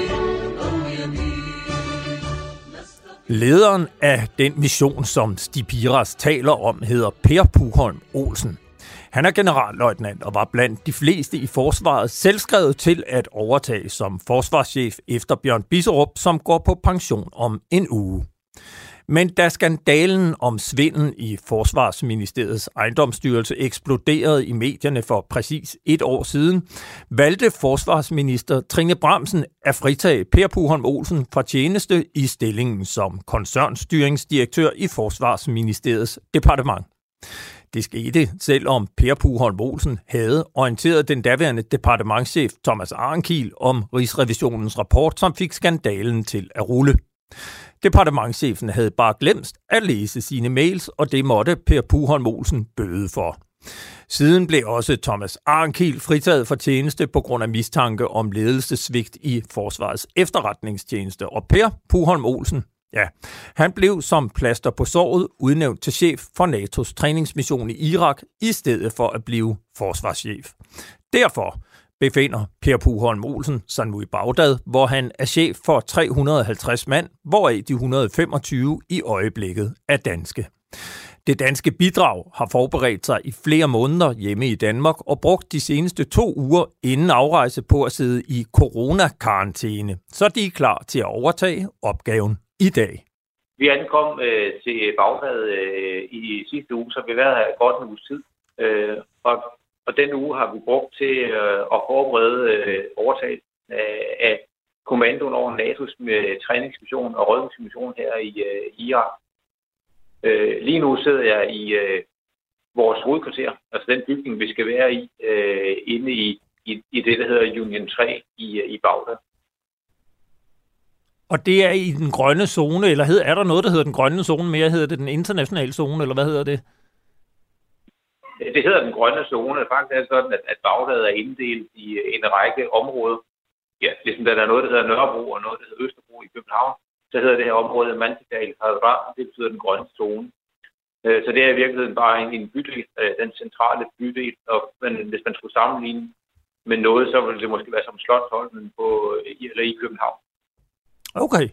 Lederen af den mission, som Stipiras taler om, hedder Per Puholm Olsen. Han er generalløjtnant og var blandt de fleste i forsvaret selvskrevet til at overtage som forsvarschef efter Bjørn Bisserup, som går på pension om en uge. Men da skandalen om svindel i Forsvarsministeriets ejendomsstyrelse eksploderede i medierne for præcis et år siden, valgte forsvarsminister Trine Bramsen at fritage Per Puholm Olsen fra tjeneste i stillingen som koncernstyringsdirektør i Forsvarsministeriets departement. Det skete, selvom Per Puholm Olsen havde orienteret den daværende departementschef Thomas Arnkiel om Rigsrevisionens rapport, som fik skandalen til at rulle. Departementchefen havde bare glemt at læse sine mails, og det måtte Per Puholm Olsen bøde for. Siden blev også Thomas Arnkiel fritaget for tjeneste på grund af mistanke om ledelsesvigt i Forsvarets efterretningstjeneste. Og Per Puholm Olsen, ja, han blev som plaster på såret udnævnt til chef for NATO's træningsmission i Irak, i stedet for at blive forsvarschef. Derfor befinder Per Puholm Olsen sig nu i Bagdad, hvor han er chef for 350 mand, hvoraf de 125 i øjeblikket er danske. Det danske bidrag har forberedt sig i flere måneder hjemme i Danmark og brugt de seneste to uger inden afrejse på at sidde i coronakarantæne, så de er klar til at overtage opgaven i dag. Vi ankom øh, til Bagdad øh, i sidste uge, så vi har været her godt en uges tid. Øh, og, og den uge har vi brugt til øh, at forberede øh, overtag øh, af kommandoen over NATO's med træningsmission og rådningsmission her i øh, Irak. Øh, lige nu sidder jeg i øh, vores hovedkvarter, altså den bygning, vi skal være i, øh, inde i, i, i det, der hedder Union 3 i, øh, i Bagdad. Og det er i den grønne zone, eller hed, er der noget, der hedder den grønne zone mere? Hedder det den internationale zone, eller hvad hedder det? Det hedder den grønne zone. Faktisk er det sådan, at, at Bagdad er inddelt i en række områder. Ja, ligesom der er noget, der hedder Nørrebro og noget, der hedder Østerbro i København, så hedder det her område Mantikal Hadra, det betyder den grønne zone. Øh, så det er i virkeligheden bare en, en bydel, øh, den centrale bydel. Og men hvis man skulle sammenligne med noget, så ville det måske være som Slottholmen på, øh, eller i København. Okay.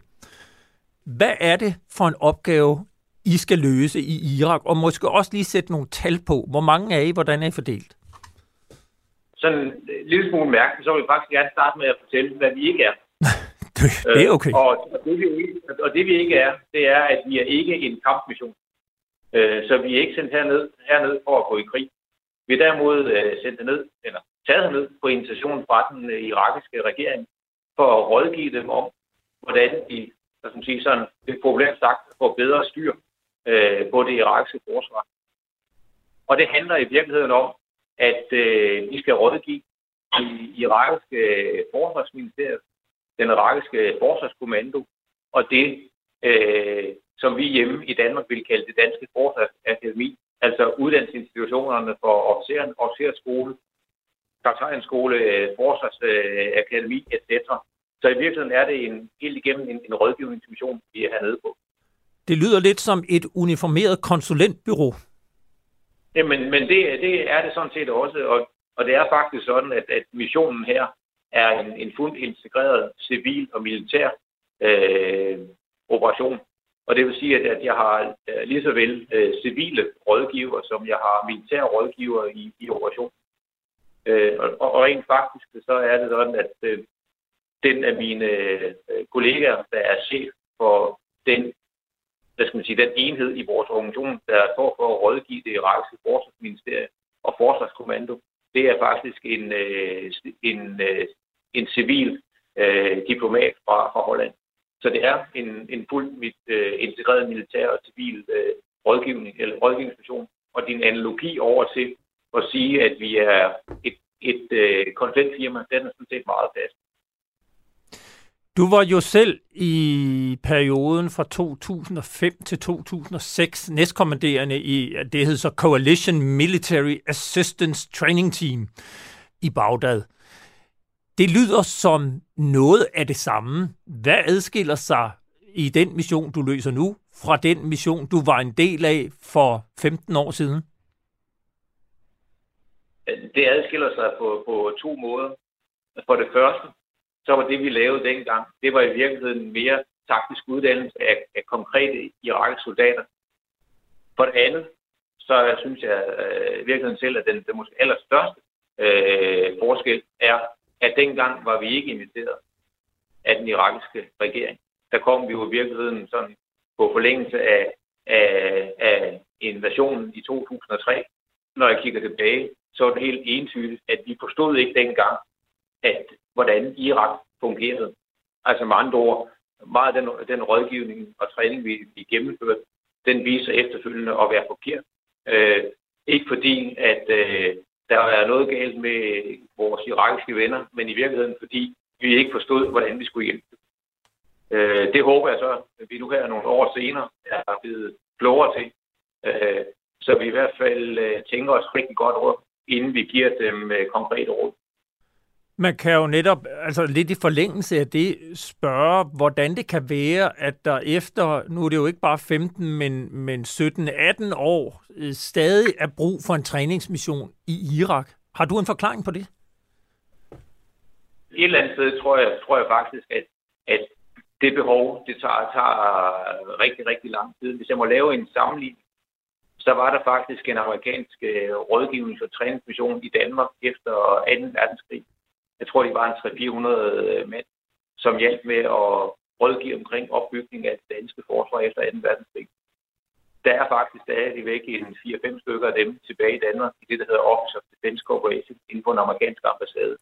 Hvad er det for en opgave, i skal løse i Irak? Og måske også lige sætte nogle tal på. Hvor mange er I? Hvordan er I fordelt? Sådan en lille smule mærkeligt, så vil jeg faktisk gerne starte med at fortælle, hvad vi ikke er. det er okay. Øh, og, og, det, vi ikke, og det vi ikke er, det er, at vi er ikke en kampmission. Øh, så vi er ikke sendt herned, herned for at gå i krig. Vi er derimod øh, sendt ned, eller taget ned på invitation fra den øh, irakiske regering for at rådgive dem om, hvordan de, skal man sige, sådan, det populært sagt, får bedre styr øh, på det irakiske forsvar. Og det handler i virkeligheden om, at øh, vi skal rådgive i irakiske øh, forsvarsministeriet, den irakiske forsvarskommando, og det, øh, som vi hjemme i Danmark vil kalde det danske forsvarsakademi, altså uddannelsesinstitutionerne for officeren, officerskole, kaptajnskole, forsvarsakademi, etc. Så i virkeligheden er det en, helt igennem en, en rådgivningsmission, vi er hernede på. Det lyder lidt som et uniformeret konsulentbyrå. Jamen, men det, det er det sådan set også, og, og det er faktisk sådan, at, at missionen her er en, en fuldt integreret civil og militær øh, operation. Og det vil sige, at, at jeg har øh, lige så vel øh, civile rådgiver, som jeg har militære rådgiver i, i operationen. Øh, og, og rent faktisk, så er det sådan, at øh, den af mine øh, kollegaer, der er chef for den, hvad skal man sige, den enhed i vores organisation, der står for at rådgive det irakiske forsvarsministerium og forsvarskommando, det er faktisk en, øh, en, øh, en civil øh, diplomat fra, fra Holland. Så det er en, en fuldt øh, integreret militær og civil øh, rådgivning eller rådgivningsstation. Og din analogi over til at sige, at vi er et, et øh, konsulentfirma, den er sådan set meget fast. Du var jo selv i perioden fra 2005 til 2006 næstkommanderende i, det hed så Coalition Military Assistance Training Team i Bagdad. Det lyder som noget af det samme. Hvad adskiller sig i den mission, du løser nu, fra den mission, du var en del af for 15 år siden? Det adskiller sig på, på to måder. For det første, så var det, vi lavede dengang, det var i virkeligheden mere taktisk uddannelse af, af konkrete irakiske soldater. For det andet, så synes jeg øh, i virkeligheden selv, at den, den måske allerstørste øh, forskel er, at dengang var vi ikke inviteret af den irakiske regering. Der kom vi jo i virkeligheden sådan på forlængelse af, af, af invasionen i 2003. Når jeg kigger tilbage, så er det helt entydigt, at vi forstod ikke dengang, at hvordan Irak fungerede. Altså med andre ord, meget af den, den rådgivning og træning, vi, vi gennemførte, den viser efterfølgende at være forkert. Øh, ikke fordi, at øh, der er noget galt med vores irakiske venner, men i virkeligheden fordi, vi ikke forstod, hvordan vi skulle hjælpe Øh, det håber jeg så, at vi nu her nogle år senere er blevet klogere til. Øh, så vi i hvert fald øh, tænker os rigtig godt råd, inden vi giver dem øh, konkrete råd. Man kan jo netop, altså lidt i forlængelse af det, spørge, hvordan det kan være, at der efter, nu er det jo ikke bare 15, men, men 17-18 år, øh, stadig er brug for en træningsmission i Irak. Har du en forklaring på det? Et eller andet sted tror jeg, tror jeg faktisk, at, at det behov, det tager, tager rigtig, rigtig lang tid. Hvis jeg må lave en sammenligning, så var der faktisk en amerikansk øh, rådgivnings- og træningsmission i Danmark efter 2. verdenskrig jeg tror, de var en 300-400 øh, mænd, som hjalp med at, rådgive omkring opbygning af det danske forsvar efter 2. verdenskrig. Der er faktisk stadigvæk en 4-5 stykker af dem tilbage i Danmark i det, der hedder Office of Defense Corporation inden for den amerikanske ambassade.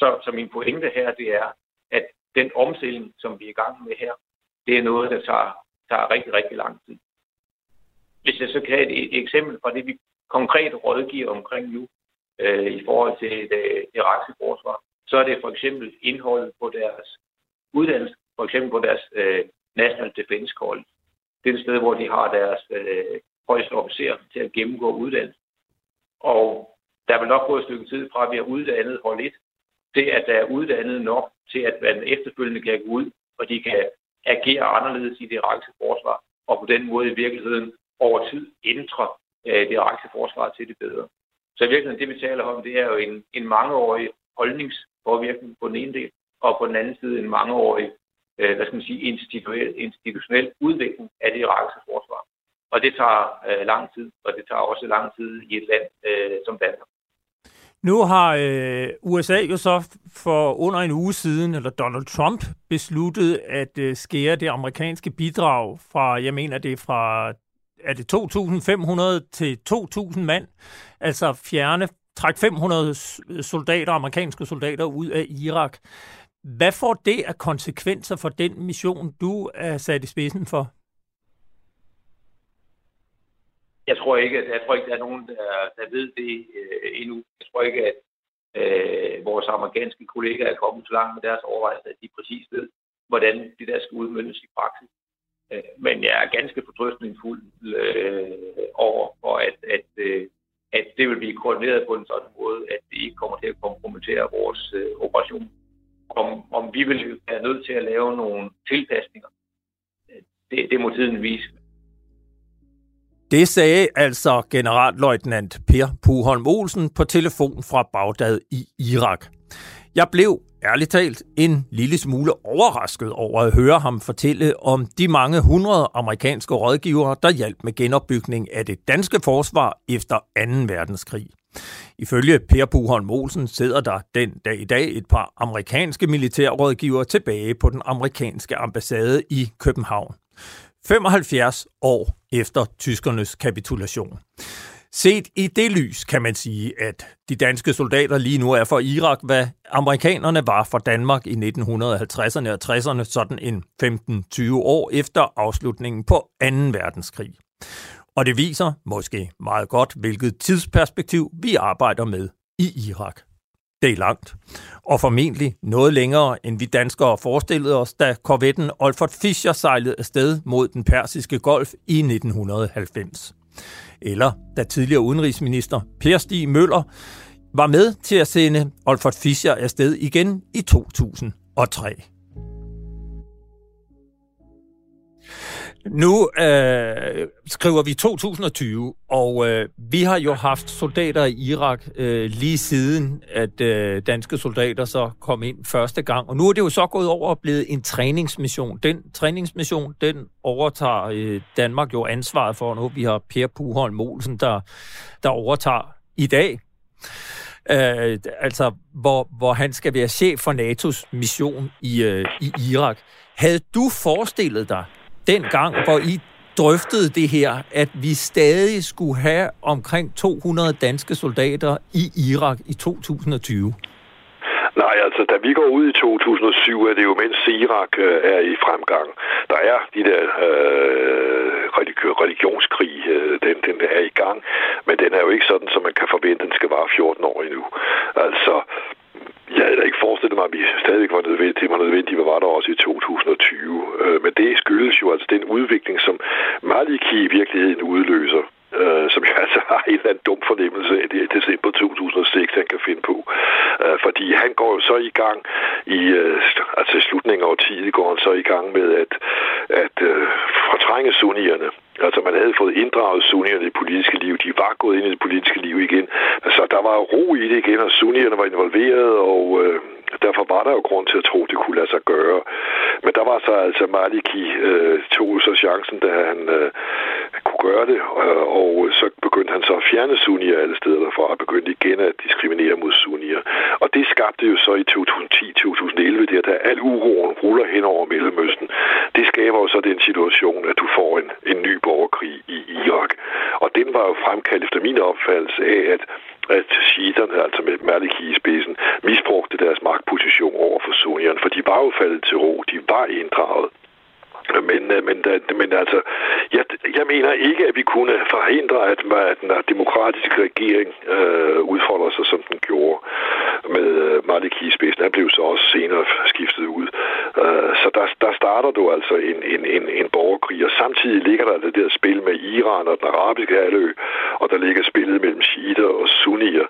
Så, så min pointe her, det er, at den omstilling, som vi er i gang med her, det er noget, der tager, tager rigtig, rigtig lang tid. Hvis jeg så kan have et, et eksempel fra det, vi konkret rådgiver omkring nu, øh, i forhold til det irakiske forsvar, så er det for eksempel indholdet på deres uddannelse, for eksempel på deres øh, National Defense College. Det er et sted, hvor de har deres øh, højeste officer til at gennemgå uddannelse. Og der vil nok gå et stykke tid fra, at vi har uddannet hold 1, til at der er uddannet nok til, at man efterfølgende kan gå ud, og de kan agere anderledes i det irakiske forsvar, og på den måde i virkeligheden over tid ændre øh, det irakiske forsvar til det bedre. Så i virkeligheden, det vi taler om, det er jo en, en mangeårig holdningspåvirkning på den ene del, og på den anden side en mangeårig øh, hvad skal man sige, institutionel, institutionel udvikling af det irakiske forsvar. Og det tager øh, lang tid, og det tager også lang tid i et land øh, som Danmark. Nu har øh, USA jo så for under en uge siden, eller Donald Trump, besluttet at øh, skære det amerikanske bidrag fra, jeg mener det er fra, er det 2.500 til 2.000 mand, altså fjerne, træk 500 soldater, amerikanske soldater ud af Irak. Hvad får det af konsekvenser for den mission, du er sat i spidsen for? Jeg tror ikke, at jeg tror ikke, der er nogen, der, der ved det øh, endnu. Jeg tror ikke, at øh, vores amerikanske kollegaer er kommet så langt med deres overvejelser, at de præcis ved, hvordan det der skal udmyndes i praksis. Øh, men jeg er ganske fortrøstningsfuld øh, over, for at, at, øh, at det vil blive koordineret på en sådan måde, at det ikke kommer til at kompromittere vores øh, operation. Om, om vi vil være nødt til at lave nogle tilpasninger, det, det må tiden vise. Det sagde altså generalløjtnant Per Puholm Olsen på telefon fra Bagdad i Irak. Jeg blev ærligt talt en lille smule overrasket over at høre ham fortælle om de mange hundrede amerikanske rådgivere, der hjalp med genopbygning af det danske forsvar efter 2. verdenskrig. Ifølge Per Puholm Olsen sidder der den dag i dag et par amerikanske militærrådgivere tilbage på den amerikanske ambassade i København. 75 år efter tyskernes kapitulation. Set i det lys kan man sige, at de danske soldater lige nu er for Irak, hvad amerikanerne var for Danmark i 1950'erne og 60'erne, sådan en 15-20 år efter afslutningen på 2. verdenskrig. Og det viser måske meget godt, hvilket tidsperspektiv vi arbejder med i Irak. Det er langt, og formentlig noget længere, end vi danskere forestillede os, da korvetten Olfert Fischer sejlede afsted mod den persiske golf i 1990. Eller da tidligere udenrigsminister Per Stig Møller var med til at sende Olfert Fischer afsted igen i 2003. Nu øh, skriver vi 2020, og øh, vi har jo haft soldater i Irak øh, lige siden, at øh, danske soldater så kom ind første gang. Og nu er det jo så gået over og blevet en træningsmission. Den træningsmission, den overtager øh, Danmark jo ansvaret for nu. Vi har Per Puholm Molsen, der, der overtager i dag. Øh, altså, hvor, hvor han skal være chef for NATO's mission i, øh, i Irak. Havde du forestillet dig, den gang, hvor I drøftede det her, at vi stadig skulle have omkring 200 danske soldater i Irak i 2020? Nej, altså da vi går ud i 2007, er det jo mens Irak øh, er i fremgang. Der er de der øh, religionskrig, øh, den, den er i gang, men den er jo ikke sådan, som man kan forvente, den skal vare 14 år endnu. Altså, jeg havde da ikke forestillet mig, at vi stadigvæk var nødvendige, det var nødvendigt, hvad var der også i 2020. Øh, men det skyldes jo altså den udvikling, som Maliki i virkeligheden udløser øh, som jeg altså har en eller anden dum fornemmelse af det i december 2006, han kan finde på. Øh, fordi han går jo så i gang i, øh, altså i slutningen af årtiet går han så i gang med at, at øh, fortrænge sunnierne. Altså man havde fået inddraget sunnierne i det politiske liv. De var gået ind i det politiske liv igen. Altså der var ro i det igen, og sunnierne var involveret, og øh, derfor var der jo grund til at tro, det kunne lade sig gøre. Men der var så altså Maliki øh, tog så chancen, da han øh, kunne kunne gøre det, øh, og så begyndte han så at fjerne sunnier alle steder derfra, og begyndte igen at diskriminere mod sunnier. Og det skabte jo så i 2010-2011, det der al uroen ruller hen over Mellemøsten. Det skaber jo så den situation, at du får en, en ny borgerkrig i Irak. Og den var jo fremkaldt efter min opfattelse af, at Øh, at shiiterne, altså med Maliki i spidsen, misbrugte deres magtposition over for sunnierne, for de var jo faldet til ro, de var inddraget. Men, øh, men, øh, men altså, jeg, jeg mener ikke, at vi kunne forhindre, at, at den demokratiske regering øh, udfolder sig, som den gjorde med øh, Maliki i spidsen. Han blev så også senere skiftet ud. Øh, så der, der starter du altså en, en, en, en borgerkrig, og samtidig ligger der det der spil med Iran og den arabiske halvø, og der ligger spillet mellem shiiter og sunnier.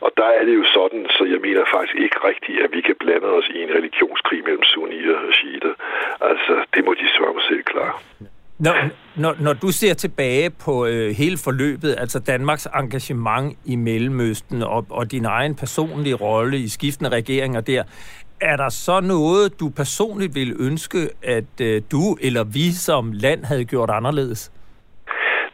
Og der er det jo sådan, så jeg mener faktisk ikke rigtigt, at vi kan blande os i en religionskrig mellem sunnier og shiiter. Altså, det må de sørge selv klar. Når, når, når du ser tilbage på øh, hele forløbet, altså Danmarks engagement i Mellemøsten og, og din egen personlige rolle i skiftende regeringer der, er der så noget, du personligt vil ønske, at øh, du eller vi som land havde gjort anderledes?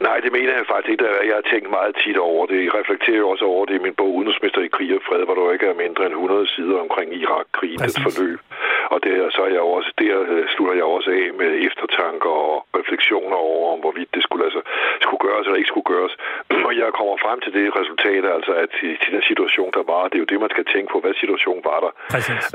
Nej, det mener jeg faktisk ikke. Jeg har tænkt meget tit over det. Jeg reflekterer også over det i min bog Udenrigsmester i krig og fred, hvor der ikke er mindre end 100 sider omkring Irak-krigens forløb. Og det, så er jeg også, der øh, slutter jeg også af med eftertanker og refleksioner over, om hvorvidt det skulle, altså, skulle gøres eller ikke skulle gøres. Og jeg kommer frem til det resultat, altså at i, til den situation, der var, det er jo det, man skal tænke på, hvad situation var der.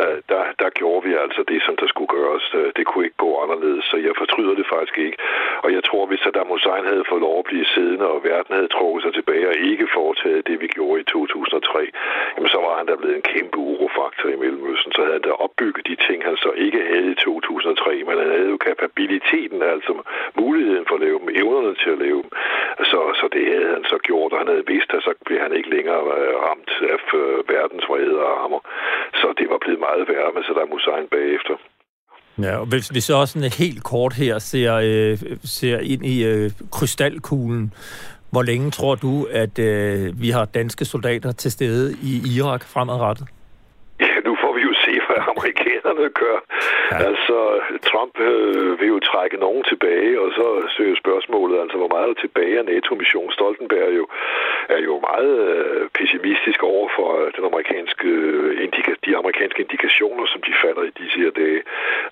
Uh, der, der gjorde vi altså det, som der skulle gøres. Uh, det kunne ikke gå anderledes, så jeg fortryder det faktisk ikke. Og jeg tror, hvis Saddam Hussein havde fået lov at blive siddende, og verden havde trukket sig tilbage og ikke foretaget det, vi gjorde i 2003, jamen så var han der blevet en kæmpe urofaktor i Mellemøsten. Så havde han da opbygget de ting, han så ikke havde i 2003, men han havde jo kapabiliteten, altså muligheden for at lave dem, evnerne til at lave dem. Så, så det havde han så gjort, og han havde vidst, at så blev han ikke længere øh, ramt af øh, verdens vrede og armer. Så det var blevet meget værre med Saddam Hussein bagefter. Ja, og hvis vi så også sådan helt kort her ser, øh, ser ind i øh, krystalkuglen, hvor længe tror du, at øh, vi har danske soldater til stede i Irak fremadrettet? Ja, nu får vi jo se, hvad amerikanerne gør. Ja. Altså, Trump øh, vil jo trække nogen tilbage, og så søger spørgsmålet, altså hvor meget er tilbage af NATO-mission. Stoltenberg jo, er jo meget øh, pessimistisk over for den amerikanske, øh, indika- de amerikanske indikationer, som de falder i disse her dage.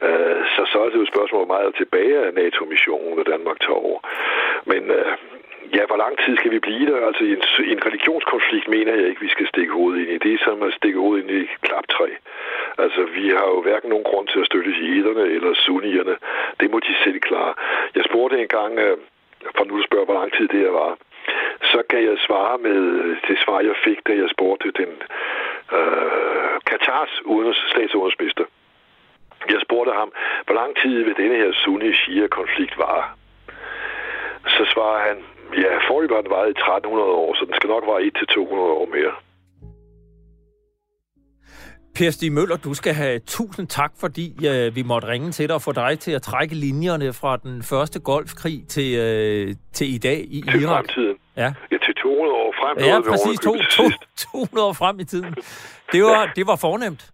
Øh, så så er det jo spørgsmål, hvor meget er tilbage af NATO-missionen, når Danmark tager over. Men øh, Ja, hvor lang tid skal vi blive der? Altså, i en, i en religionskonflikt mener jeg ikke, vi skal stikke hovedet ind i. Det er som at stikke hovedet ind i klaptræ. Altså, vi har jo hverken nogen grund til at støtte jæderne eller sunnierne. Det må de selv klare. Jeg spurgte engang, øh, for nu spørger, hvor lang tid det her var, så kan jeg svare med øh, det svar, jeg fik, da jeg spurgte den øh, Katars udenrigs, statsudenrigsminister. Jeg spurgte ham, hvor lang tid vil denne her sunni-shia-konflikt vare? Så svarer han, Ja, forløbet har den varet i 1300 år, så den skal nok vare 1-200 år mere. Per Stig Møller, du skal have tusind tak, fordi uh, vi måtte ringe til dig og få dig til at trække linjerne fra den første golfkrig til, uh, til i dag i til Irak. Fremtiden. Ja. ja, til 200 år frem. Ja, præcis. To, to, 200 år frem i tiden. Det var, det var fornemt.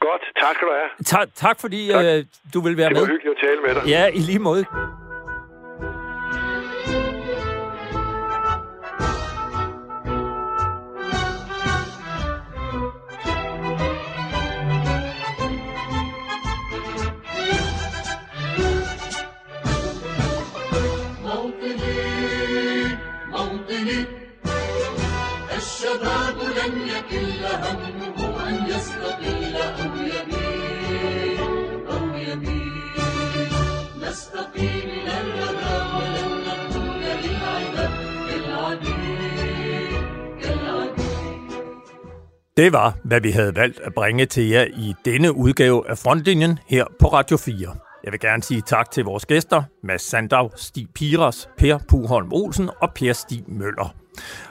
Godt, tak skal du have. Ta- tak, fordi tak. Uh, du vil være med. Det var hyggeligt at tale med dig. Ja, i lige måde. لن يكل همه أن يستقل أو يميل أو يميل نستقيم إلى الردى ولن نكون للعباد كالعبيد كالعبيد Det var, hvad vi havde valgt at bringe til jer i denne udgave af Frontlinjen her på Radio 4. Jeg vil gerne sige tak til vores gæster, Mads Sandav, Stig Piras, Per Puholm Olsen og Per Stig Møller.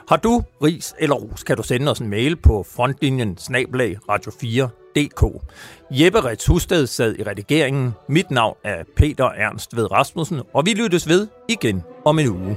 Har du ris eller ros, kan du sende os en mail på frontlinjen snablag radio4.dk. Jeppe Rets Husted sad i redigeringen. Mit navn er Peter Ernst ved Rasmussen, og vi lyttes ved igen om en uge.